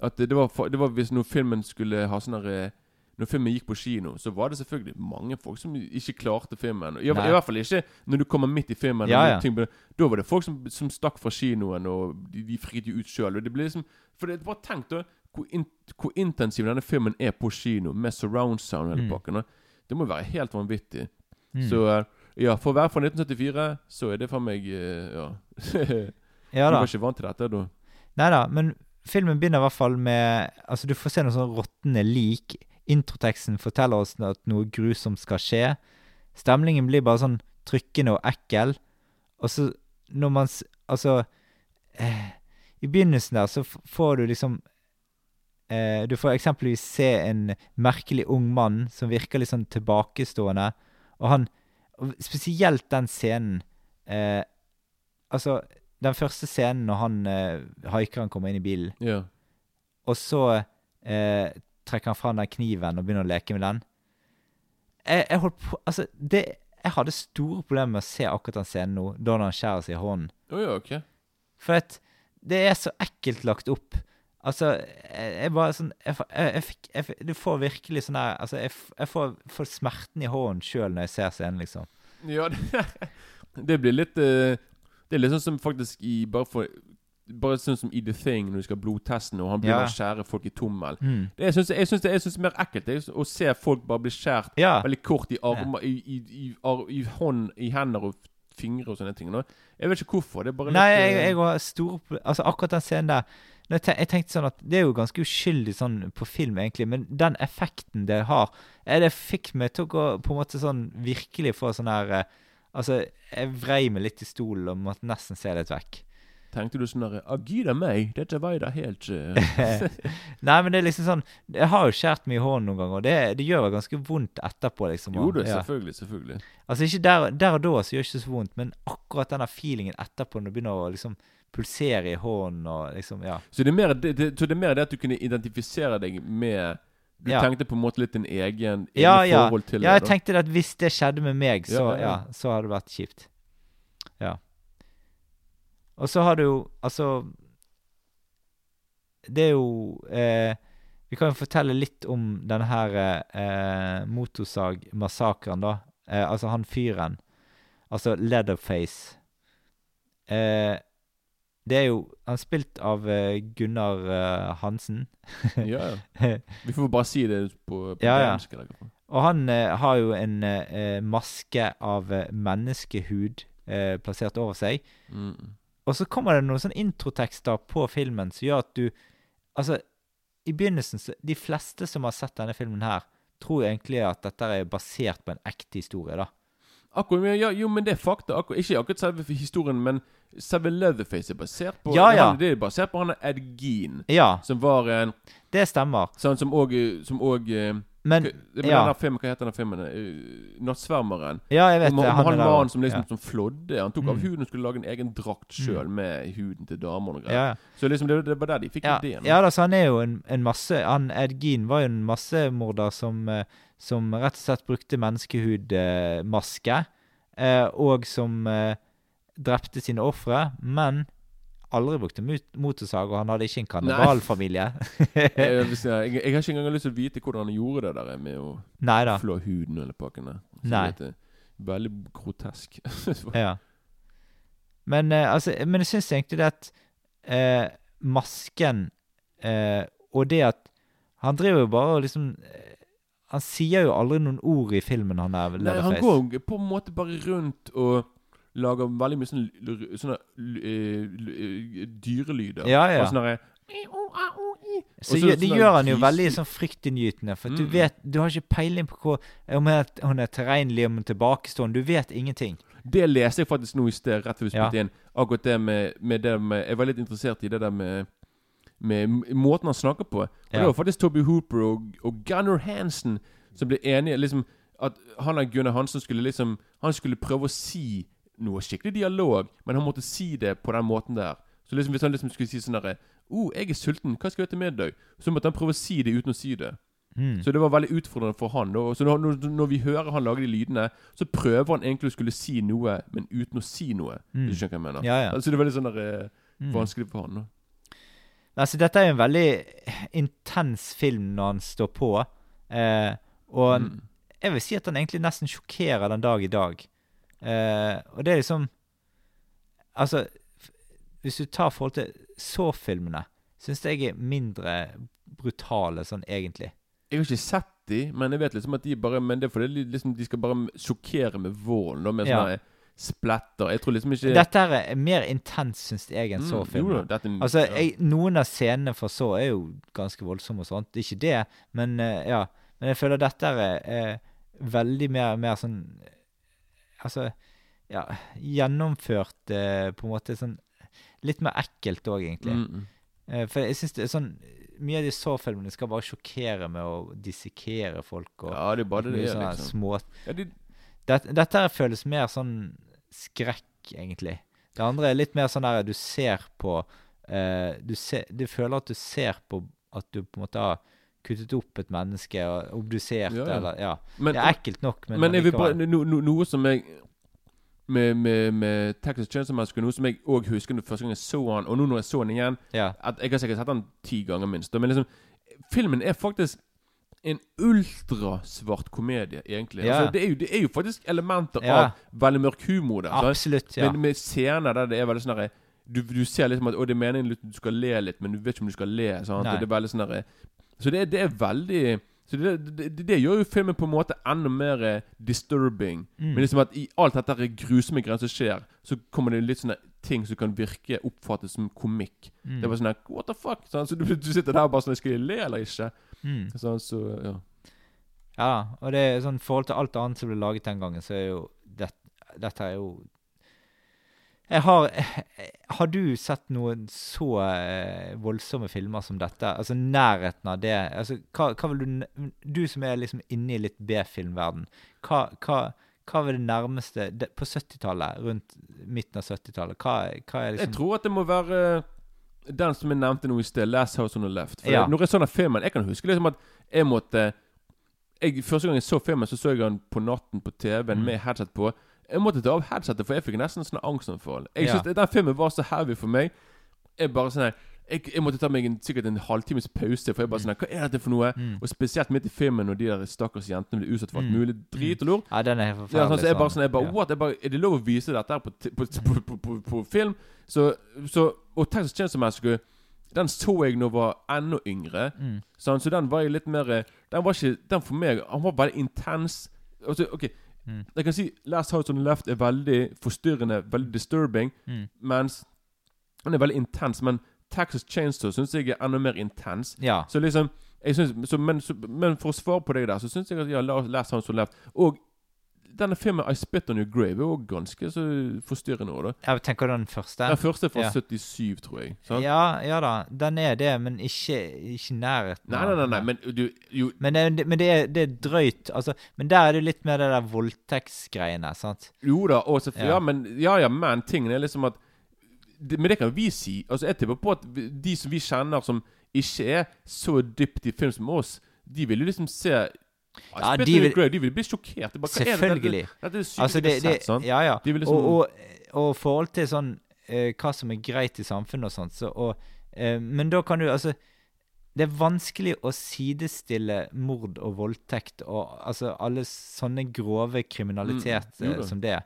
At det var, det var hvis når filmen skulle ha sånn her eh, Når filmen gikk på kino, så var det selvfølgelig mange folk som ikke klarte filmen. I, Nei. I hvert fall ikke når du kommer midt i filmen. Ja, ja. ting Da var det folk som, som stakk fra kinoen, og de, de friket jo ut sjøl. Liksom For det, bare tenk da hvor, in, hvor intensiv denne filmen er på kino, med surround sound hele Mm. pakken. Det må være helt vanvittig. Mm. Så eh, ja, for å være fra 1974, så er det for meg Ja. Ja. da. Du var ikke vant til dette da? Nei da, men filmen begynner i hvert fall med Altså, du får se noen sånn råtne lik. Introteksten forteller oss at noe grusomt skal skje. Stemningen blir bare sånn trykkende og ekkel. Og så, når man Altså eh, I begynnelsen der så får du liksom eh, Du får eksempelvis se en merkelig ung mann som virker litt sånn tilbakestående. Og han og Spesielt den scenen eh, Altså, den første scenen når han eh, haikeren kommer inn i bilen, Ja. og så eh, trekker han fram den kniven og begynner å leke med den. Jeg, jeg holdt på Altså, det Jeg hadde store problemer med å se akkurat den scenen nå, da han skjærer seg i hånden. Oh, ja, ok. For at det er så ekkelt lagt opp. Altså, jeg, jeg bare sånn jeg, jeg, jeg, fikk- Du får virkelig sånn her Altså, jeg, jeg får, får smerten i hånden sjøl når jeg ser scenen, liksom. Ja, det, det blir litt eh, Det er litt sånn som faktisk i Bare for Bare sånn som i The Thing, når du skal ha blodtesten, og han begynner å skjære folk i tommel. Mm. Det, jeg syns det det er mer ekkelt det å se folk bare bli skjært veldig kort i armer, i, i, i, ar, i hånd, i hender og fingre og sånne ting. nå. Jeg vet ikke hvorfor. Det er bare Nei, litt, jeg, eh, jeg var stor Altså, akkurat den scenen der jeg, tenkte sånn at Det er jo ganske uskyldig sånn på film, egentlig, men den effekten det har Det fikk meg til å på en måte sånn virkelig få sånn her eh, Altså, jeg vrei meg litt i stolen og måtte nesten se litt vekk. Tenkte du sånn der ah, Gida meg, dette var jo da helt eh, Nei, men det er liksom sånn Jeg har jo skåret meg i hånden noen ganger, og det, det gjør jo ganske vondt etterpå, liksom. Jo det da, ja. selvfølgelig. Selvfølgelig. Altså ikke der, der og da så gjør det ikke så vondt, men akkurat denne feelingen etterpå, når du begynner å liksom pulsere i hånden og liksom Ja. Så det er mer det, det, det, er mer det at du kunne identifisere deg med Du Ja. tenkte på en måte litt din egen egen ja. forhold til Ja, jeg da. tenkte at hvis det skjedde med meg, så, så hadde det vært kjipt. Ja. Og så har du jo Altså Det er jo eh, Vi kan jo fortelle litt om denne her eh, motorsagmassakren, da. Eh, altså han fyren. Altså Leatherface. Eh, det er jo Han er spilt av eh, Gunnar eh, Hansen. ja, ja. Vi får bare si det på, på Ja, ja. dansk. eller. Og han eh, har jo en eh, maske av eh, menneskehud eh, plassert over seg. Mm. Og så kommer det noen sånne introtekster på filmen som gjør at du Altså, i begynnelsen så De fleste som har sett denne filmen her, tror egentlig at dette er basert på en ekte historie, da. Akkurat, men ja, jo, men det er fakta. Akkurat, ikke akkurat selve historien, men selve Leatherface er basert på Ja, ja. Han, Det er basert på han Ed Gein, Ja, som var en det stemmer. sånn Som òg Men Men ja. denne filmen, hva heter den filmen? Uh, Nattsvermeren. Ja, jeg vet Om, det. om Han han mannen som liksom ja. som flådde. Han tok av Mm. huden og skulle lage en egen drakt sjøl med huden til damer og greier. Ja. Så liksom det, det var der de fikk Ja, ideen. ja altså, han er jo en, en masse Han Ed Gein var jo en massemorder som, eh, som rett og slett brukte menneskehudmaske, eh, og som eh, drepte sine ofre, men aldri brukte en motorsag, og han hadde ikke en kannibalfamilie. jeg, jeg, jeg, jeg har ikke engang lyst til å vite hvordan han gjorde det der med å Neida. flå huden eller pakken der. Nei. Veldig grotesk. Ja. Men, eh, altså, men jeg syns egentlig det at eh, masken eh, og det at Han driver jo bare og liksom eh, Han sier jo aldri noen ord i filmen, han der Nei, han går på en måte bare rundt og lager veldig mye sånne, sånne l- eh, dyrelyder. Ja, ja. Og sånne der- Så det sånn gjør han jo veldig sånn fryktinngytende. For mm. du vet Du har ikke peiling på hvor, om hun er, er terrenlig, om hun er tilbakestående. Du vet ingenting. Det leste jeg faktisk nå i sted, rett før vi Ja. inn. Akkurat det med, med det med Jeg var litt interessert i det der med med måten han snakker på. Og Ja. Det var faktisk Toby Hooper og, og Gunnar Hansen som ble enige. Liksom At han og Gunnar Hansen skulle liksom Han skulle prøve å si noe skikkelig dialog, men han måtte si det på den måten der. Så liksom Hvis han liksom skulle si sånn derre oh, 'Jeg er sulten. Hva skal jeg til middag?' Så måtte han prøve å si det uten å si det. Mm. Så det var veldig utfordrende for han. Og så når, når, vi hører han lage de lydene, så prøver han egentlig å skulle si noe, men uten å si noe. Mm. Hvis du skjønner hva jeg mener? Ja, ja. Så Det er veldig sånn der, Mm. vanskelig for han. Da. Altså, dette er en veldig intens film når han står på. Eh, og Mm. jeg vil si at han egentlig nesten sjokkerer den dag i dag. Eh, og det er liksom Altså, hvis du tar forhold til så-filmene, syns jeg er mindre brutale sånn egentlig. Jeg har ikke sett de, men jeg vet liksom at de bare Men det er fordi liksom, de skal bare sjokkere med volden. Med Ja. sånne splatter. Jeg tror liksom ikke Dette er mer intens, syns jeg, enn Mm, er- Altså, jeg, Noen av scenene for så er jo ganske voldsomme og sånt. Ikke det, men uh, ja. Men jeg føler dette er, er veldig mer, mer sånn Altså, ja Gjennomført eh, på en måte sånn Litt mer ekkelt òg, egentlig. Mm, mm. Eh, for jeg synes det er sånn Mye av de så-filmene skal bare sjokkere med å dissekere folk og Ja, det er bare det sånne liksom. små Ja, de, dette, Dette her føles mer sånn skrekk, egentlig. Det andre er litt mer sånn der du ser på eh, du, ser, du føler at du ser på at du på en måte har kuttet opp et menneske og obdusert Ja, ja. eller Ja. men, Det er ekkelt nok, men, Men bare, no, no, noe som jeg med, med, med Texas Chainsaw noe som jeg òg husker første gang jeg så han, og nå når jeg så han igjen Ja. at Jeg har sikkert sett han ti ganger minst. Men liksom filmen er faktisk en ultrasvart komedie, egentlig. Ja. Altså, det, er jo, det er jo faktisk elementer Ja. av veldig mørk humor der. Absolutt. Ja. Men med scener der det er veldig sånn herre du, du ser liksom at Å, det er meningen at du skal le litt, men du vet ikke om du skal le. Sant? Og det er veldig sånn Så det, er- det er veldig så det, det, det, gjør jo filmen på en måte enda mer eh, disturbing. Mm. Men liksom at i alt dette grusomme greiene som skjer, så kommer det litt sånne ting som kan virke oppfattes som komikk. Mm. Det bare sånn What the fuck? Sånn, så du, du sitter der bare sånn Skal jeg le eller ikke? Mm. Sånn, så, ja. Ja, og det er sånn forhold til alt annet som ble laget den gangen, så er jo det, Dette er jo jeg har Har du sett noen så eh, voldsomme filmer som dette? Altså nærheten av det. Altså, hva, hva vil du Du som er liksom inne i litt B-filmverden. Hva, hva, hva var det nærmeste det, På 70-tallet, rundt midten av 70-tallet, hva, hva er Jeg liksom tror at det må være den som jeg nevnte nå i sted, 'Last House on the Left'. For Ja. Når jeg så den filmen Jeg kan huske liksom at jeg måtte jeg, Første gang jeg så filmen, så så jeg den på natten på TV-en Mm. med headset på. Jeg måtte ta av headsetet, for jeg fikk nesten sånn angstanfall. Jeg Ja. synes Den filmen var så heavy for meg. Jeg bare sånn her jeg, jeg måtte ta meg en, sikkert en halvtimes pause, for jeg bare sånn Hva er dette for noe? Mm. Og spesielt midt i filmen, når de der stakkars jentene blir utsatt for alt Mm. mulig drit og lort. Ja, den er helt Ja, forferdelig. sånn, så jeg bare sånn, jeg bare, ja. what? Jeg bare, er det lov å vise dette her på, på, på, på, på, på film? Så, så Og Texas Chainsaw Massacre Den så jeg når jeg var enda yngre. Mm. Sånn, så den var jeg litt mer Den var ikke Den for meg Han var veldig intens. Altså, ok Mm. Jeg kan si Last House on the Left er veldig forstyrrende, veldig disturbing, Mm. mens den er veldig intens. Men Texas Chainsaw syns jeg er enda mer intens. Ja. Så liksom synes, så, men, så, men for å svare på deg der, så syns jeg at ja, La- Last House on the Left Og denne filmen I Spit On Your Grave er jo ganske så forstyrrende. også, da Jeg tenker den første? Den første er fra Ja. 77, tror jeg. Sant? Ja, ja da. Den er det, men ikke, ikke i nærheten. Nei, nei, nei, nei, men du jo, Men, det, men det, er, det er drøyt. Altså, men der er det litt mer det der voldtektsgreiene. sant? jo da, og så, Ja. ja. men, ja, ja, men tingen er liksom at Men det kan vi si. Altså, Jeg tipper på at de som vi kjenner som ikke er så dypt i film som oss, de vil jo liksom se Ja, de vil- de vil bli sjokkert. Det er bare, det? Selvfølgelig. Det Altså, det, har det, sett. sant? ja, ja. De liksom- og, og, og forhold til sånn uh, hva som er greit i samfunnet og sånt, så og uh, Men da kan du altså Det er vanskelig å sidestille mord og voldtekt og altså alle sånne grove kriminalitet Mm, eh, som det.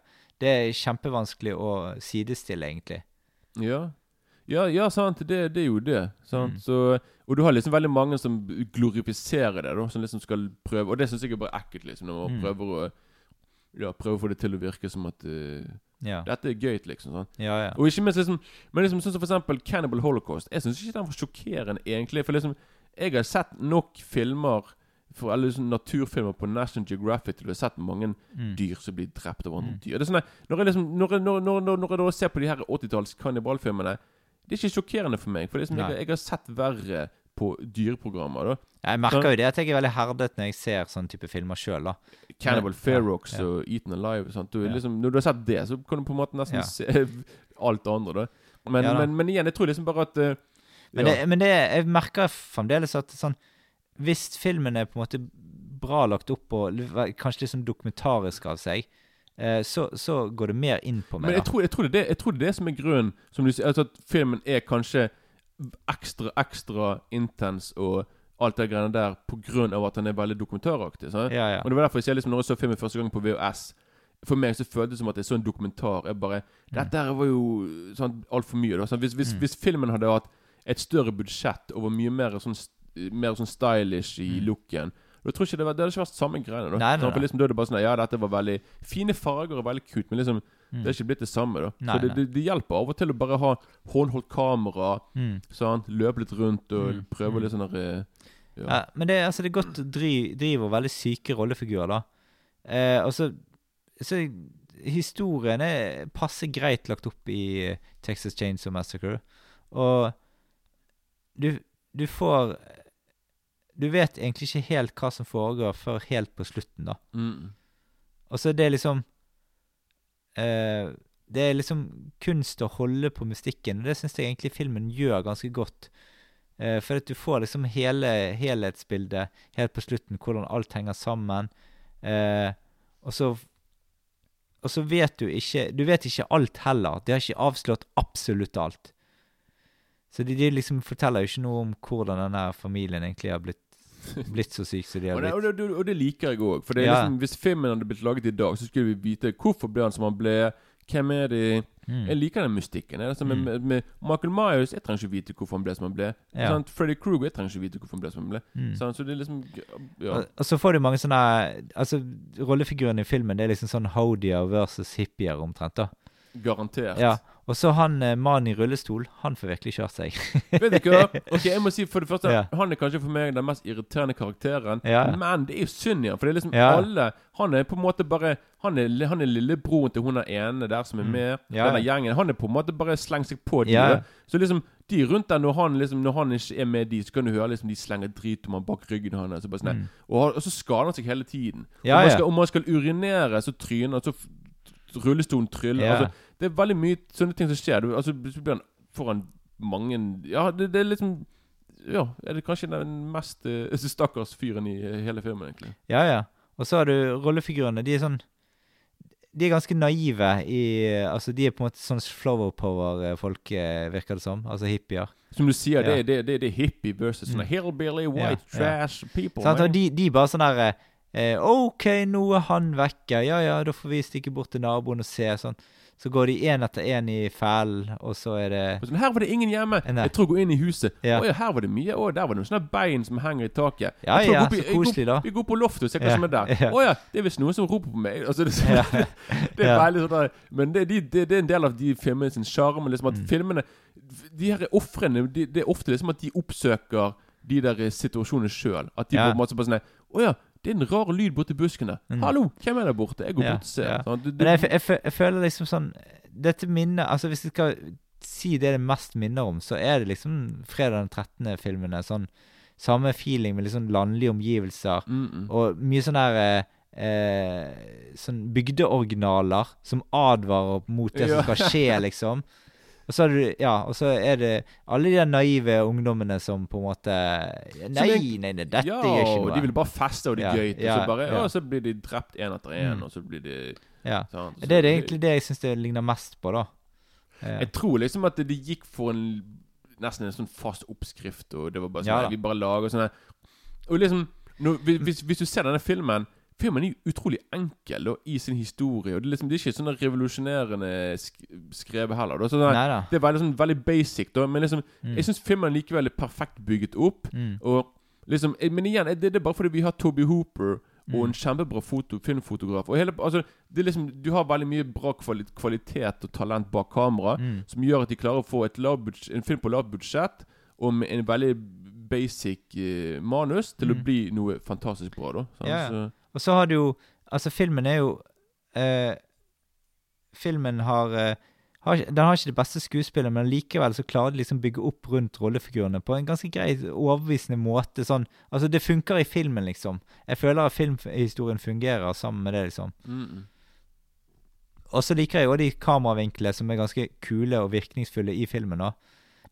Det er kjempevanskelig å sidestille, egentlig. Ja. Ja, ja sant. Det, det er jo det. Sant? Mm. Så, og du har liksom veldig mange som glorifiserer det, da. Som liksom skal prøve Og det syns jeg er bare ekkelt, liksom. Når man Mm. prøver å Ja, prøver å få det til å virke som at uh, Ja. dette er gøy, liksom. sånn Ja, ja. Og ikke minst liksom Men liksom sånn som for eksempel Cannibal Holocaust. Jeg syns ikke den var sjokkerende, egentlig. For liksom Jeg har sett nok filmer for alle liksom naturfilmer på National Geographic til å ha sett mange Mm. dyr som blir drept av andre Mm. dyr. Det er sånn når jeg, liksom, når, jeg- når, når, når jeg da ser på de her 80-talls kannibalfilmene Det er ikke sjokkerende for meg. For det er som jeg, jeg har sett verre på dyreprogrammer. da Jeg merker jo det at jeg er veldig herdet når jeg ser sånn type filmer sjøl. Cannibal Ja, Ferox ja. og Eaten Alive. Du, Ja. liksom, når du har sett det, så kan du på en måte nesten Ja. se alt det andre. da men, Ja men, men igjen, jeg tror liksom bare at uh, Men, ja. det, men det, jeg merker fremdeles at sånn Hvis filmen er på en måte bra lagt opp og kanskje sånn dokumentarisk av seg, så, så går det mer inn på meg. Men jeg tror, jeg, tror det, det- jeg tror det er det som er grunnen. Som du sier, altså At filmen er kanskje ekstra ekstra intens og alt det greiene der på grunn av at den er veldig dokumentaraktig. Ja, ja. Og det var derfor jeg sier liksom når jeg så filmen første gang på VHS For meg så føltes det som at jeg så en dokumentar. Jeg bare Dette her var jo sånn altfor mye. Da. Sånn, hvis, hvis, Mm. hvis filmen hadde hatt et større budsjett og var mye mer sånn, mer sånn stylish i Mm. looken da tror ikke det, var, det hadde ikke vært samme greiene. Da. Nei, nei, nei. liksom, da er det bare sånn Ja, dette var veldig fine farger og veldig kult, men liksom Mm. det er ikke blitt det samme. da Nei, Så det, det, det hjelper av og til å bare ha håndholdt kamera, Mm. sant? løpe litt rundt og Mm. prøve Mm. litt sånn der eh, ja. Ja, men det, altså, det er godt driv, driver veldig syke rollefigurer, da. Eh, altså, så, så Historien er passe greit lagt opp i Texas Texas Chainsaw Massacre. Og du, du får Du vet egentlig ikke helt hva som foregår før helt på slutten, da. Mm. Og så er det liksom eh, Det er liksom kunst å holde på mystikken, og det syns jeg egentlig filmen gjør ganske godt. Eh, for at du får liksom hele helhetsbildet helt på slutten, hvordan alt henger sammen. Eh, og så Og så vet du ikke Du vet ikke alt heller. De har ikke avslørt absolutt alt. Så de, de liksom forteller jo ikke noe om hvordan denne familien egentlig har blitt, blitt så syk som de har Og det, og, det, og det liker jeg òg. For det er Ja. liksom, hvis filmen hadde blitt laget i dag, så skulle vi vite hvorfor ble han som han ble. Hvem er de? Mm. Jeg liker den mystikken. Det er liksom, Mm. med, med Michael Myers Jeg trenger ikke vite hvorfor han ble som han ble. Ja. Sånn, Freddy Kruger jeg trenger ikke vite hvorfor han ble som han ble. Mm. Sånn, Så det er liksom Ja. Og, og så får du mange sånne Altså, rollefigurene i filmen Det er liksom sånn howdier versus hippier omtrent, da. Garantert. Ja. Og så han eh, mannen i rullestol, han får virkelig kjørt seg. Vet du hva? Ok, jeg må si for det første Ja. Han er kanskje for meg den mest irriterende karakteren. Ja. Men det er jo synd i ham, For det er liksom Ja. alle Han er på en måte bare Han er, han er lillebroren til hun der ene der som er Mm. med. Ja, Denne gjengen. Han er på en måte bare slengt seg på de. Ja. Så liksom de rundt der, når han liksom Når han ikke er med de, så kan du høre liksom de slenger drit om han bak ryggen hans. Så sånn, Mm. og, og så skader han seg hele tiden. Om, man ja. skal, om man skal urinere, så tryner han. Så rullestolen tryller. Altså, det er veldig mye sånne ting som skjer. Du, altså, så blir han, får mange Ja, det, det er liksom Ja, er det kanskje den mest uh, stakkars fyren i eh, hele filmen, egentlig. Ja, ja. Og så har du rollefigurene. De er sånn De er ganske naive i Altså, de er på en måte sånn flower power-folk, eh, virker det som. Altså hippier. Som du sier, Ja. det, det, det, det er hippie versus Mm. hillbilly, white Ja, ja. trash people. Sånn, man. De, de bare sånn der eh, OK, nå er han vekke. Ja ja, da får vi stikke bort til naboen og se. Sånn. Så går de én etter én i fellen, og så er det sånn, her var det ingen hjemme. Nei. Jeg tror jeg går inn i huset. Ja. Å ja, her var det mye. Å, der var det noen sånne bein som henger i taket. Ja ja, går så koselig, da. Vi går på loftet og ser hva Ja, som er der. ja. Å ja, det er visst noen som roper på meg. Altså, det, Ja. det er veldig sånn Men det, de, det, det er en del av de filmene sin sjarm. Liksom at Mm. filmene De her ofrene de, Det er ofte liksom at de oppsøker de der situasjonene sjøl. At de på en måte bare sånn Å ja, det er en rar lyd borti buskene. Mm. Hallo, hvem er der borte? Jeg går Ja, bort og ser. ja. Sant? du, Men jeg, jeg, jeg føler liksom sånn Dette minnet Altså Hvis jeg skal si det det mest minner om, så er det liksom fredag den 13.-filmene. Sånn samme feeling med litt sånn landlige omgivelser. Mm, mm. Og mye sånn der eh, eh, Sånn bygdeoriginaler som advarer mot det Ja. som skal skje, liksom. Og så, det, ja, og så er det alle de naive ungdommene som på en måte Nei, nei, nei, dette ja, gjør ikke og noe. de vil bare feste, og det er Ja, gøy. Og ja, så bare ja. Så blir de drept én etter én, Mm. og så blir de ja. sant? Det er det egentlig det jeg syns det ligner mest på, da. Jeg tror liksom at de gikk for en nesten en sånn fast oppskrift, og det var bare sånn Ja. Vi bare lager sånn her Og liksom når, hvis- hvis du ser denne filmen Filmen er jo utrolig enkel da, i sin historie. Og Det er, liksom, det er ikke sånn revolusjonerende sk skrevet heller. Da. Så det, er, det er veldig, sånn, veldig basic, da. Men liksom, Mm. jeg syns filmen likevel er perfekt bygget opp. Mm. Og liksom eh, Men igjen, det, det er bare fordi vi har Toby Hooper og Mm. en kjempebra foto, filmfotograf. Og hele, altså, det er liksom, du har veldig mye bra kvali kvalitet og talent bak kamera Mm. som gjør at de klarer å få en film på lavt budsjett og med en veldig basic eh, manus til å Mm. bli noe fantastisk bra. da sant? yeah. Så, Og så har du jo Altså, filmen er jo eh, Filmen har, eh, har Den har ikke det beste skuespillet, men likevel så klarer de liksom bygge opp rundt rollefigurene på en ganske grei, overbevisende måte. Sånn Altså, det funker i filmen, liksom. Jeg føler at filmhistorien fungerer sammen med det, liksom. mm, mm. Og så liker jeg jo de kameravinklene som er ganske kule og virkningsfulle i filmen. da.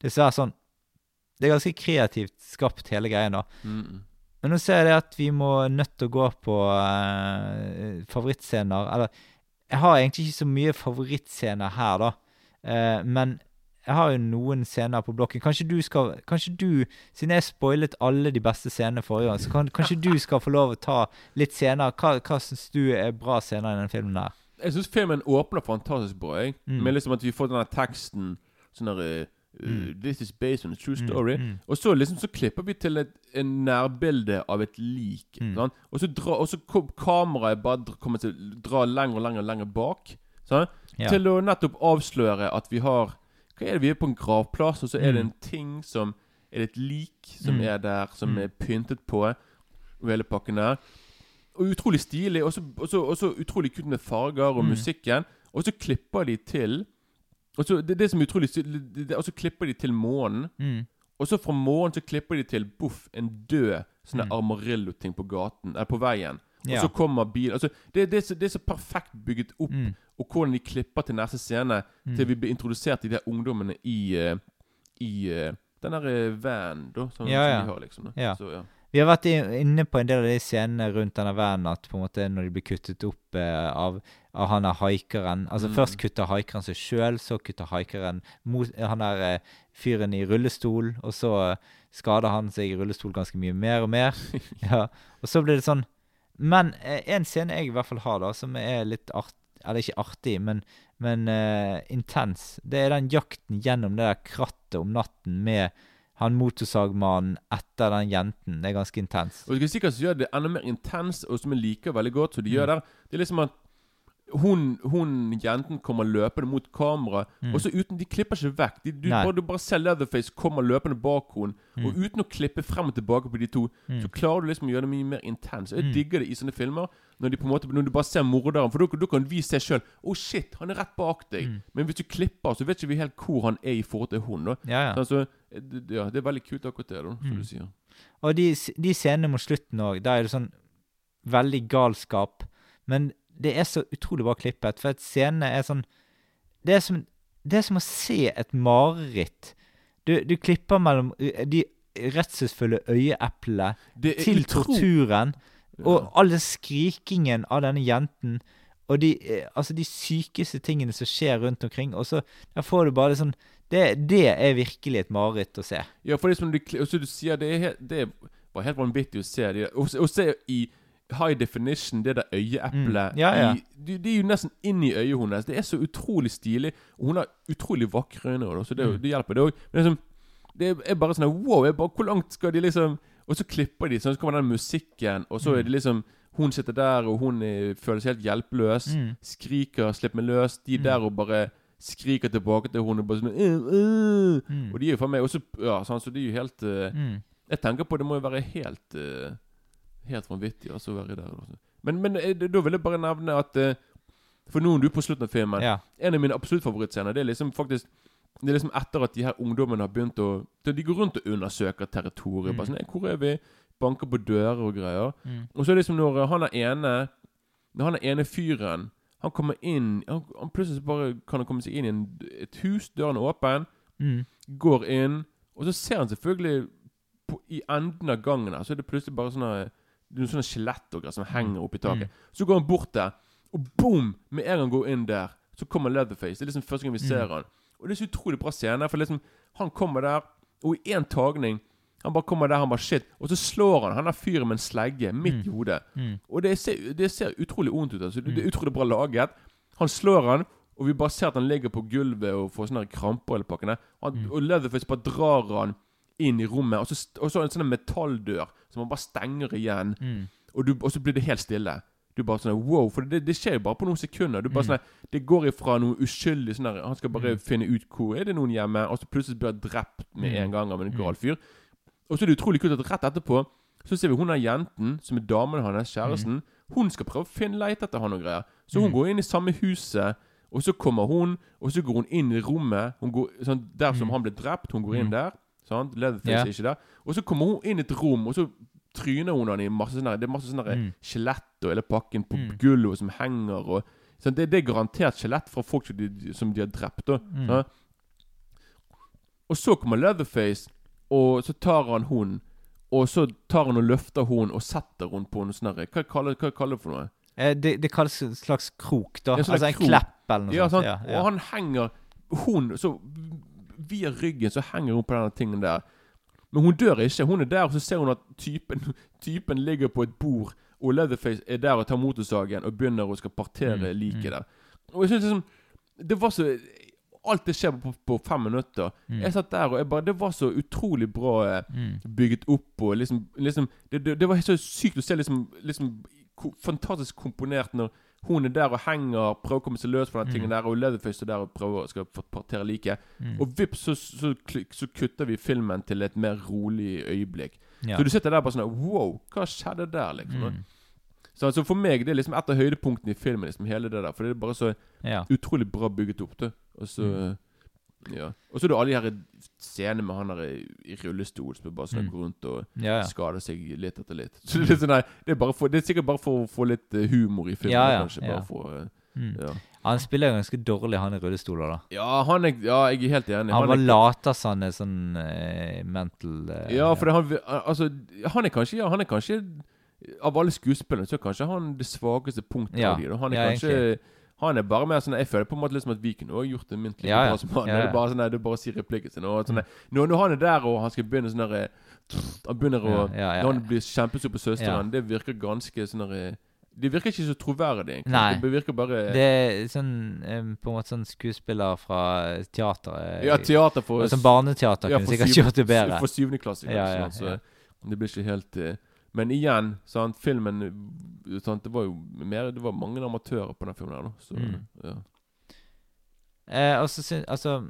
Det er sånn Det er ganske kreativt skapt, hele greien. da. Mm. Men nå ser jeg at vi må nødt til å gå på uh, favorittscener. Eller jeg har egentlig ikke så mye favorittscener her, da. Uh, men jeg har jo noen scener på blokken. Kanskje du skal Kanskje du, siden jeg spoilet alle de beste scenene forrige gang, så kan, kanskje du skal få lov å ta litt scener. Hva, hva syns du er bra scener i denne filmen her? Jeg syns filmen åpner fantastisk bra. Jeg. Mm. Med liksom at vi får denne teksten sånn der Mm. This is based on a true story. Mm, mm. Og så liksom så klipper vi til et en nærbilde av et lik. Mm. Og så, dra, og så kom kameraet bare kommer til å dra lenger og lenger lenger bak. Ja. Til å nettopp avsløre at vi har Hva er det vi er på en gravplass, og så er det Mm. en ting som Er det et lik som Mm. er der, som Mm. er pyntet på, og hele pakken der. Og utrolig stilig, og så, utrolig kult med farger og Mm. musikken. Og så klipper de til Og så det, det som er utrolig det- Og så klipper de til månen. Mm. Og så fra månen så klipper de til boff, en død sånn Mm. armarillo-ting på gaten Eller på veien. Ja. Og så kommer bilen Altså, det, det, er så, det er så perfekt bygget opp, Mm. og hvordan de klipper til neste scene, Mm. til vi blir introdusert til de her ungdommene i uh, I uh, den der eh, van, da, som, Ja, ja. som de har, liksom. Da. Ja. Så, ja. Vi har vært inne på en del av de scenene rundt denne vanen, at på en måte når de blir kuttet opp eh, av, av han der haikeren Altså Mm. først kutter haikeren seg sjøl, så kutter haikeren mot han der eh, fyren i rullestol, og så eh, skader han seg i rullestol ganske mye mer og mer. ja, Og så blir det sånn Men eh, en scene jeg i hvert fall har, da, som er litt art... Eller ikke artig, men, men intens, det er den jakten gjennom det der krattet om natten med han motorsagmannen etter den jenten. Det er ganske intens. Og jeg skal sikkert gjøre det enda mer intens, og som jeg liker veldig godt, så de Mm. gjør der. Det er liksom at hun, hun jenten kommer løpende mot kamera, Mm. og så uten De klipper ikke vekk. De, du, bare, du bare ser Leatherface kommer løpende bak henne, og Mm. uten å klippe frem og tilbake på de to, Mm. så klarer du liksom å gjøre det mye mer intens. Jeg Mm. digger det i sånne filmer. Når, de på en måte, når du bare ser morderen, for da, kan vi se sjøl Oh shit, han er rett bak deg. Mm. Men hvis du klipper, så vet ikke vi helt hvor han er i forhold til hun. Ja, ja. Altså, det, ja, det er veldig kult, akkurat det, da, som Mm. du sier. Og de, de scenene mot slutten òg, da er det sånn veldig galskap. Men det er så utrolig bra klippet, for at scenene er sånn Det er som, det er som å se et mareritt. Du, du klipper mellom de redselsfulle øyeeplene til utro- torturen, og all den skrikingen av denne jenten. Og de, altså de sykeste tingene som skjer rundt omkring. Og så der får du bare det sånn det, det er virkelig et mareritt å se. Ja, for det som du, du sier, det er, det var helt vanvittig å se. Det, å, å se i high definition det der øyeeplet Mm, ja, ja. Det det er jo nesten inn i øyet hennes. Det er så utrolig stilig. Og hun har utrolig vakre øyne, så det, Mm. det hjelper, det òg. Men liksom, det er bare sånn Wow, bare, hvor langt skal de liksom Og så klipper de, sånn, så kommer den musikken, og så er Mm. det liksom Hun sitter der, og hun er, føler seg helt hjelpeløs. Mm. Skriker 'slipp meg løs'. De Mm. der og bare skriker tilbake til henne. Bare sånn uh, uh. Og de er jo for meg også Ja, sånn, så de er jo helt uh. Jeg tenker på det må jo være helt eh, Helt vanvittig altså, å være der. Men, men eh, da vil jeg bare nevne at eh, For nå er du på slutten av filmen. Ja. En av mine absolutt favorittscener Det er liksom faktisk Det er liksom etter at de her ungdommene har begynt å De går rundt og undersøker territoriet. Mm. Bare sånn, «Eh, Hvor er vi? Banker på dører og greier. Mm. Og så er det liksom når han er ene Når han er ene fyren Han kommer inn han, han Plutselig bare kan han komme seg inn i en, et hus. Døren er åpen Mm. går inn, og så ser han selvfølgelig på, I enden av gangen her, så er det plutselig bare sånne noen sånne skjelett og greier som henger oppi taket. Så går han bort der, og boom! Med en gang han går inn der, så kommer Leatherface. Det er liksom første gang vi ser han. Og det er så utrolig bra scene, for liksom han kommer der, og i én tagning Han bare kommer der, han bare shit. Og så slår han han der fyren med en slegge midt i hodet. Mm. Og det ser, det ser utrolig vondt ut. Altså. Det det er utrolig bra laget. Han slår han, og vi bare ser at han ligger på gulvet og får sånne kramper. Og, han, og Leatherface bare drar han inn i rommet, og så, og så en sånn metalldør som man bare stenger igjen. Mm. Og, du, og så blir det helt stille. Du bare sånn wow, For det, det skjer jo bare på noen sekunder. Du Mm. bare sånn Det går ifra noe uskyldig sånn der Han skal bare finne ut hvor er det noen hjemme, og så plutselig blir han drept med Mm. en gang av en gal fyr. Og så er det utrolig kult at rett etterpå så ser vi hun der jenten, som er damen hans, kjæresten. Mm. Hun skal prøve å finne leite etter han og greier. Så hun går inn i samme huset, og så kommer hun, og så går hun inn i rommet. Går, sånn, der som han ble drept, hun går inn der. Sant? Leatherface. Er ikke der. Og så kommer hun inn i et rom, og så tryner hun han i masse sånne Det er masse sånne Mm. skjelett og hele pakken på Mm. gulvet som henger og sånn, det, det er garantert skjelett fra folk som de, som de har drept. Og, Mm. sant? Og så kommer Leatherface, og så tar han hun Og så tar han og løfter hun og setter hun på en sånn Hva kaller hva kaller det for noe? Eh, det, det kalles en slags krok, da. Ja, sånn altså en krok. klepp eller noe Ja, sånt. Ja, ja. Og han henger Hun Så via ryggen så henger hun på denne tingen der. Men hun dør ikke. Hun er der, og så ser hun at typen, typen ligger på et bord, og Leatherface er der og tar motorsagen og begynner å skal partere Mm, liket mm. der. Og jeg synes liksom Det var så Alt det skjer på, på fem minutter. Mm. Jeg satt der, og jeg bare Det var så utrolig bra eh, Mm. bygget opp og liksom, liksom det, det, det var så sykt å se liksom, liksom Fantastisk komponert når hun er der og henger, prøver å komme seg løs fra den Mm. tingen der, og Leatherface er der og prøver skal partere like. Mm. Og vips, så, så, så kutter vi filmen til et mer rolig øyeblikk. Ja. Så du sitter der bare sånn Wow, hva skjedde der, liksom? Mm. Så altså for meg det er liksom et av høydepunktene i filmen. liksom hele det der For det er bare så Ja. utrolig bra bygget opp. det. Og så Mm. Ja. Og så er det alle de her scenene med han der i, rullestol som bare sånn Mm. går rundt og Ja, ja. skader seg litt etter litt. Så det er, sånn, nei, det er, for, det er sikkert bare for å få litt eh, humor i filmen. Ja, kanskje ja. for, eh, Mm. Han spiller jo ganske dårlig, han i rullestoler, da. ja, han er Ja, jeg er helt enig. Han han var later som han er sånn uh, mental uh, Ja, for det, han, altså, han er kanskje Ja, han er kanskje Av alle skuespillerne så er kanskje han det svakeste punktet av de. Han er kanskje Han er bare mer sånn Jeg føler på en måte liksom at vi kunne også gjort det mynt like Ja, ja. bra som han. Ja, Det er bare sånn er bare å si replikken sin. Og sånn der, når, når han er der og han skal begynne sånn der Han begynner å Ja, ja, ja. Når han blir kjempesur på søsteren, Ja. det virker ganske sånn der Det virker ikke så troverdig, egentlig. Nei. Det virker bare Det er sånn eh, på en måte sånn skuespiller fra teateret. Ja, teater for Som barneteater ja, kunne sikkert gjort det bedre. For syvende klasse. Ja, ja, så ja. det blir ikke helt eh, Men igjen, sant, filmen eh, sant, Det var jo mer Det var mange amatører på den filmen her, da. Så Mm. ja. Eh, altså, Altså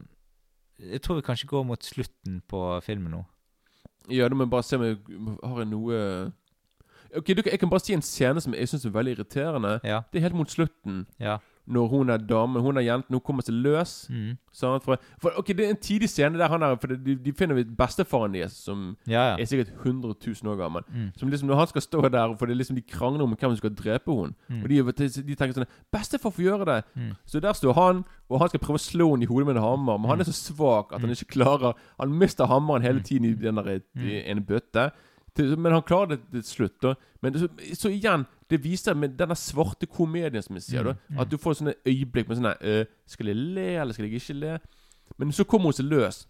Jeg tror vi kanskje går mot slutten på filmen nå. ja, da må jeg bare se om jeg har jeg noe Ok, du, Jeg kan bare si en scene som jeg syns er veldig irriterende. Ja. Det er helt mot slutten. Ja. Når hun er dame, hun er jenten, hun kommer seg løs. Mm. For, for, ok, Det er en tidlig scene der han er For de, de finner vi bestefaren deres, som Ja, ja. er sikkert 100 000 år gammel. Mm. Som liksom Når han skal stå der, for det er liksom de krangler om hvem som skal drepe henne. Mm. Og de, de tenker sånn 'Bestefar får gjøre det.' Mm. Så der står han, og han skal prøve å slå henne i hodet med en hammer. Men han er så svak at han ikke klarer Han mister hammeren hele tiden i den der i en bøtte. Til, men han klarer det til slutt. da Men så, så igjen, det viser med denne svarte komedien, som jeg sier, Mm, da, at du får sånne øyeblikk med sånn øh, Skal jeg le, eller skal jeg ikke le? Men så kommer hun seg løs.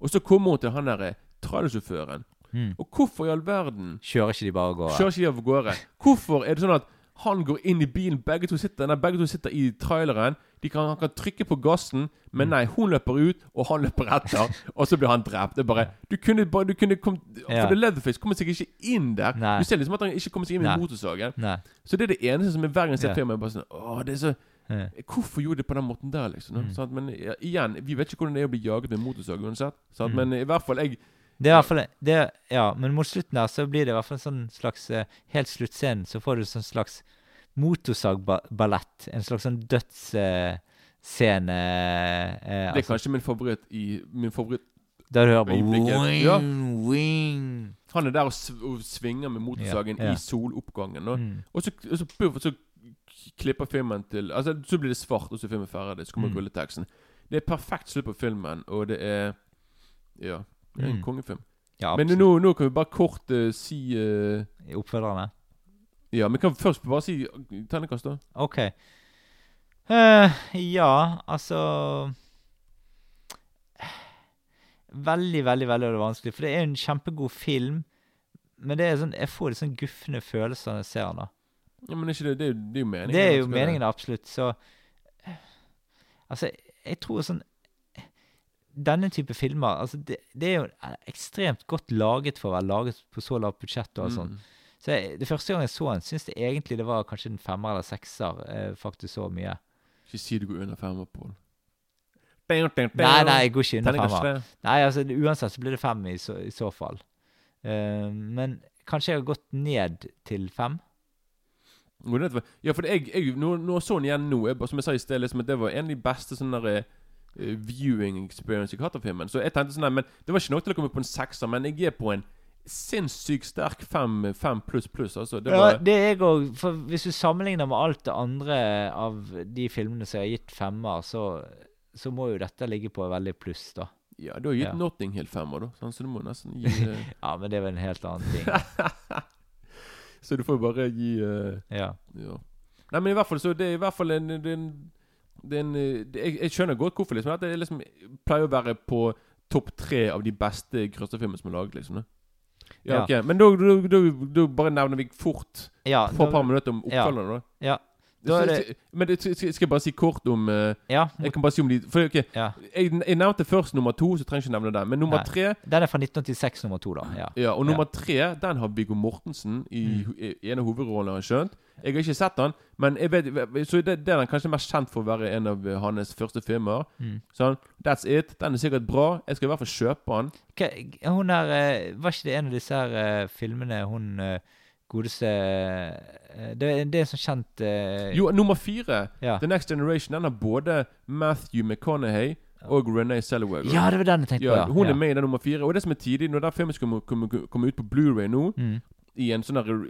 Og så kommer hun til han derre trailersjåføren. Mm. Og hvorfor i all verden Kjører ikke de bare av gårde? Kjører ikke de av gårde. Hvorfor er det sånn at han går inn i bilen, begge to sitter, nei, begge to sitter i traileren. De kan, han kan trykke på gassen, men Mm. nei, hun løper ut, og han løper etter. og så blir han drept. Det er bare Du kunne bare Du kunne kom, Ja. For Leatherface kommer seg ikke inn der. Nei. Du ser liksom at han ikke kommer seg inn med motorsagen. Så det er det eneste som er gang jeg ser Ja. bare sånn Åh, det er så. Hvorfor gjorde de på den måten der, liksom? Mm. Men igjen, vi vet ikke hvordan det er å bli jaget med motorsag uansett. Mm. Men i hvert fall, jeg Det er i hvert fall det, Ja, men mot slutten der så blir det i hvert fall en sånn slags eh, Helt sluttscenen så får du sånn slags motorsagballett. En slags sånn dødsscene. Eh, Det er kanskje min favoritt i Min favoritt Der du hører på wing, Ja. wing. Han er der og, sv og svinger med motorsagen Ja, ja. i soloppgangen. Og, Mm. og, så, og så, puff, så klipper filmen til Altså Så blir det svart, og så er filmen ferdig. Så kommer Mm. rulleteksten. Det er perfekt slutt på filmen, og det er Ja. Det er en Mm. kongefilm. Ja, Men nå, nå kan vi bare kort uh, si uh, Oppfølgerne. Ja, vi kan først bare si terningkast, da. OK. Uh, ja, altså veldig, veldig veldig vanskelig. For det er en kjempegod film, men det er sånn, jeg får litt sånn gufne følelser når jeg ser den. da. Ja, men ikke det, det, er jo- det er jo meningen. Det er jo meningen, absolutt. Så eh, Altså, jeg tror sånn Denne type filmer altså det, det er jo eh, ekstremt godt laget for å være laget på så lavt budsjett. og sånn. Mm. Så jeg, Det første gang jeg så den, syns jeg egentlig det var kanskje en femmer eller sekser. Eh, faktisk så mye. Ikke si du går under femmer, Pål. Nei, nei, jeg går ikke under femmer. Nei, altså Uansett så blir det fem i så, i så fall. Uh, men kanskje jeg har gått ned til fem? Ja, for jeg, jeg nå, nå så den igjen nå. Jeg, som jeg sa i sted, liksom, at det var en av de beste sånne der, eh, viewing experience jeg har hatt av filmen. Så jeg tenkte sånn nei, men Det var ikke nok til å komme på en sekser, men jeg er på en sinnssykt sterk fem, fem pluss pluss. Altså, det Ja, det er jeg òg. For hvis du sammenligner med alt det andre av de filmene som jeg har gitt femmer, så, så må jo dette ligge på veldig pluss, da. ja, du har gitt Ja. Notting Hill femmer, da. sånn, Så du må nesten gi uh... Ja, men det er vel en helt annen ting. Så du får bare gi uh... Ja. Ja. Nei, men i hvert fall så det er i hvert fall en, en, en eh, det, jeg, jeg skjønner godt hvorfor, liksom. At det liksom pleier å være på topp tre av de beste grøsserfilmene som er laget, liksom. det. Ja, ok. Men da, bare nevner vi fort Ja, på et par minutter om oppfølgerne, da. ja, Da Men det, skal jeg bare si kort om uh, ja, Jeg kan bare si om de For okay, ja. jeg, jeg nevnte først nummer to, så trenger jeg ikke nevne den. Men nummer Nei. tre Den er fra 1986, nummer to, da. Ja. Ja, og nummer tre, den har Viggo Mortensen i, Mm. i en av hovedrollene, har jeg skjønt. Jeg har ikke sett den, men jeg vet, så det, det er den kanskje mest kjent for å være en av hans første filmer. Mm. Sånn, that's it. Den er sikkert bra. Jeg skal i hvert fall kjøpe den. Hun er eh, Var ikke det en av disse her eh, filmene hun eh, godeste det, det er en sånn kjent uh, Jo, nummer fire, ja. The Next Generation, den har både Matthew McConaughey og Renee Zellweger. ja, det var den jeg tenkte på. Ja, Ja. hun ja. er med i den nummer fire. Og det som er tidlig, når den filmen skal komme, komme, komme ut på Blu-ray nå, Mm. I en sånn uh,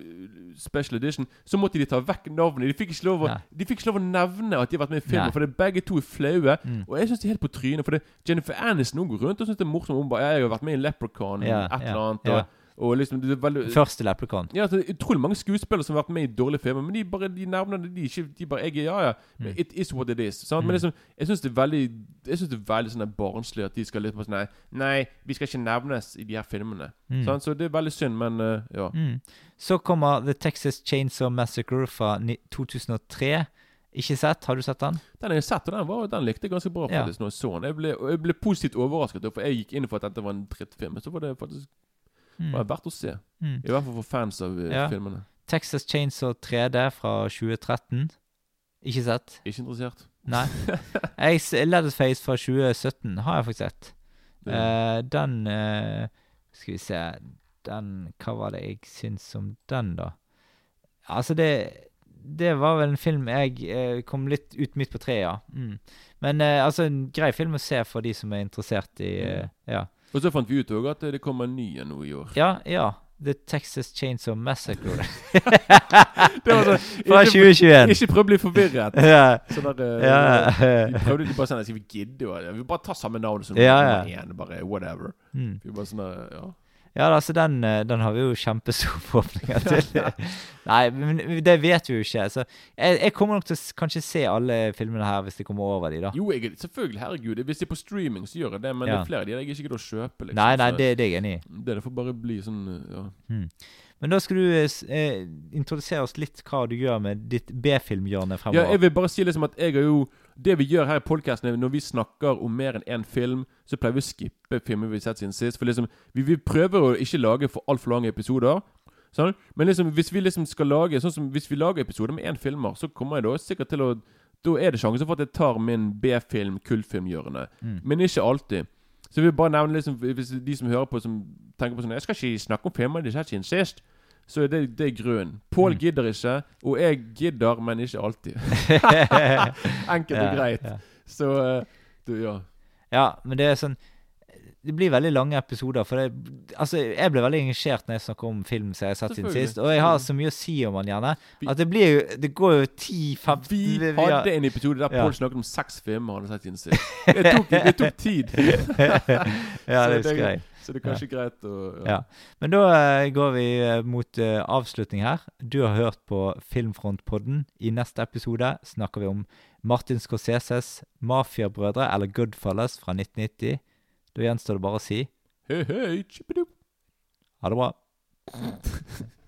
special edition, så måtte de ta vekk navnet. De fikk ikke lov å, de fikk ikke lov å nevne at de har vært med i filmen, for det er begge to er flaue. Mm. Og jeg syns de er helt på trynet. For det, Jennifer Aniston hun går rundt og syns det er morsomt. Hun bare 'Jeg har vært med i Leprechaun', Ja, et eller annet. Og, og liksom det er veldig Første leppekant. ja, det er Utrolig mange skuespillere som har vært med i dårlige filmer, men de bare de nevner det. De, ikke, de bare jeg, Ja, ja. Mm. It is what it is. Sant? Mm. Men liksom, jeg syns det er veldig Jeg synes det er veldig sånn barnslig at de skal litt på sånn Nei, vi skal ikke nevnes i de her filmene. Mm. Sant? Så det er veldig synd, men uh, ja. Mm. Så kommer The Texas Chainsaw Massacre fra 2003. Ikke sett? Har du sett den? Den har jeg sett, og den, var, den likte jeg ganske bra Ja. når jeg så den. Jeg ble, jeg ble positivt overrasket, for jeg gikk inn for at dette var en drittfilm. Så var det faktisk Mm. var er verdt å se. Mm. I hvert fall for fans av eh, Ja. filmene. Texas Chainsaw 3D fra 2013. Ikke sett? Ikke interessert. Nei. Jeg Leatherface fra 2017 har jeg faktisk sett. Eh, den uh, Skal vi se Den Hva var det jeg syns om den, da? Altså, det Det var vel en film jeg eh, kom litt ut midt på treet, ja. Mm. Men eh, altså, en grei film å se for de som er interessert i eh, Ja. Og så fant vi ut også at det kommer en ny en nå i år. Ja, ja. The Texas Chainsaw Massacre Det var sånn, fra 2021. ikke prøv å bli forvirret. Ja. Sånn der, Ja. Vi prøvde ikke bare sånn Skal vi gidde? å- Vi bare tar samme navn som Ja, ja. én. Bare whatever. Mm. Vi bare sånn ja. Ja, da, så den, eh, den har vi jo kjempestore forhåpninger til. Nei, men det vet vi jo ikke. Så jeg, jeg kommer nok til å kanskje se alle filmene her hvis de kommer over de, da. Jo, jeg, selvfølgelig. Herregud. Hvis de er på streaming, så gjør jeg det. Men det er flere av de jeg ikke gidder å kjøpe. Liksom, Nei, nei, det, det er jeg enig i. det, det får bare bli sånn ja. ja. Men da skal du eh, eh, introdusere oss litt hva du gjør med ditt B-filmhjørne Ja, jeg vil bare si liksom at jeg har jo Det vi gjør her i podkasten, når vi snakker om mer enn én film, så pleier vi å skippe filmer vi har sett siden sist. For liksom, vi, vi prøver å ikke lage for altfor lange episoder. Sånn? Men liksom, hvis vi liksom skal lage Sånn som hvis vi lager episoder med én filmer, så kommer jeg da sikkert til å Da er det sjanse for at jeg tar min B-film, kultfilmgjørende. Mm. Men ikke alltid. Så jeg vil bare nevne liksom, Hvis de som hører på, som tenker på sånn Jeg skal ikke snakke om filmer de har sett siden sist. Så er det, det er grunnen. Pål Mm. gidder ikke, og jeg gidder, men ikke alltid. Enkelt og greit. Så eh, du, ja. Ja, men det er sånn Det blir veldig lange episoder. For det, altså, jeg ble veldig engasjert når jeg snakker om film som jeg har sett siden sist. Og jeg har så mye å si om den gjerne. At det blir jo Det går jo 10-15 Vi har- hadde en episode der Ja. Pål snakket om seks filmer han hadde sett siden sist. Det tok, det tok tid. Ja, det husker jeg. Så det er kanskje greit å Ja. Men da eh, går vi eh, mot eh, avslutning her. Du har hørt på Filmfrontpodden. I neste episode snakker vi om Martin Scorseses 'Mafiabrødre' eller 'Goodfellas' fra 1990. Da gjenstår det bare å si Hei, hei, ha det bra.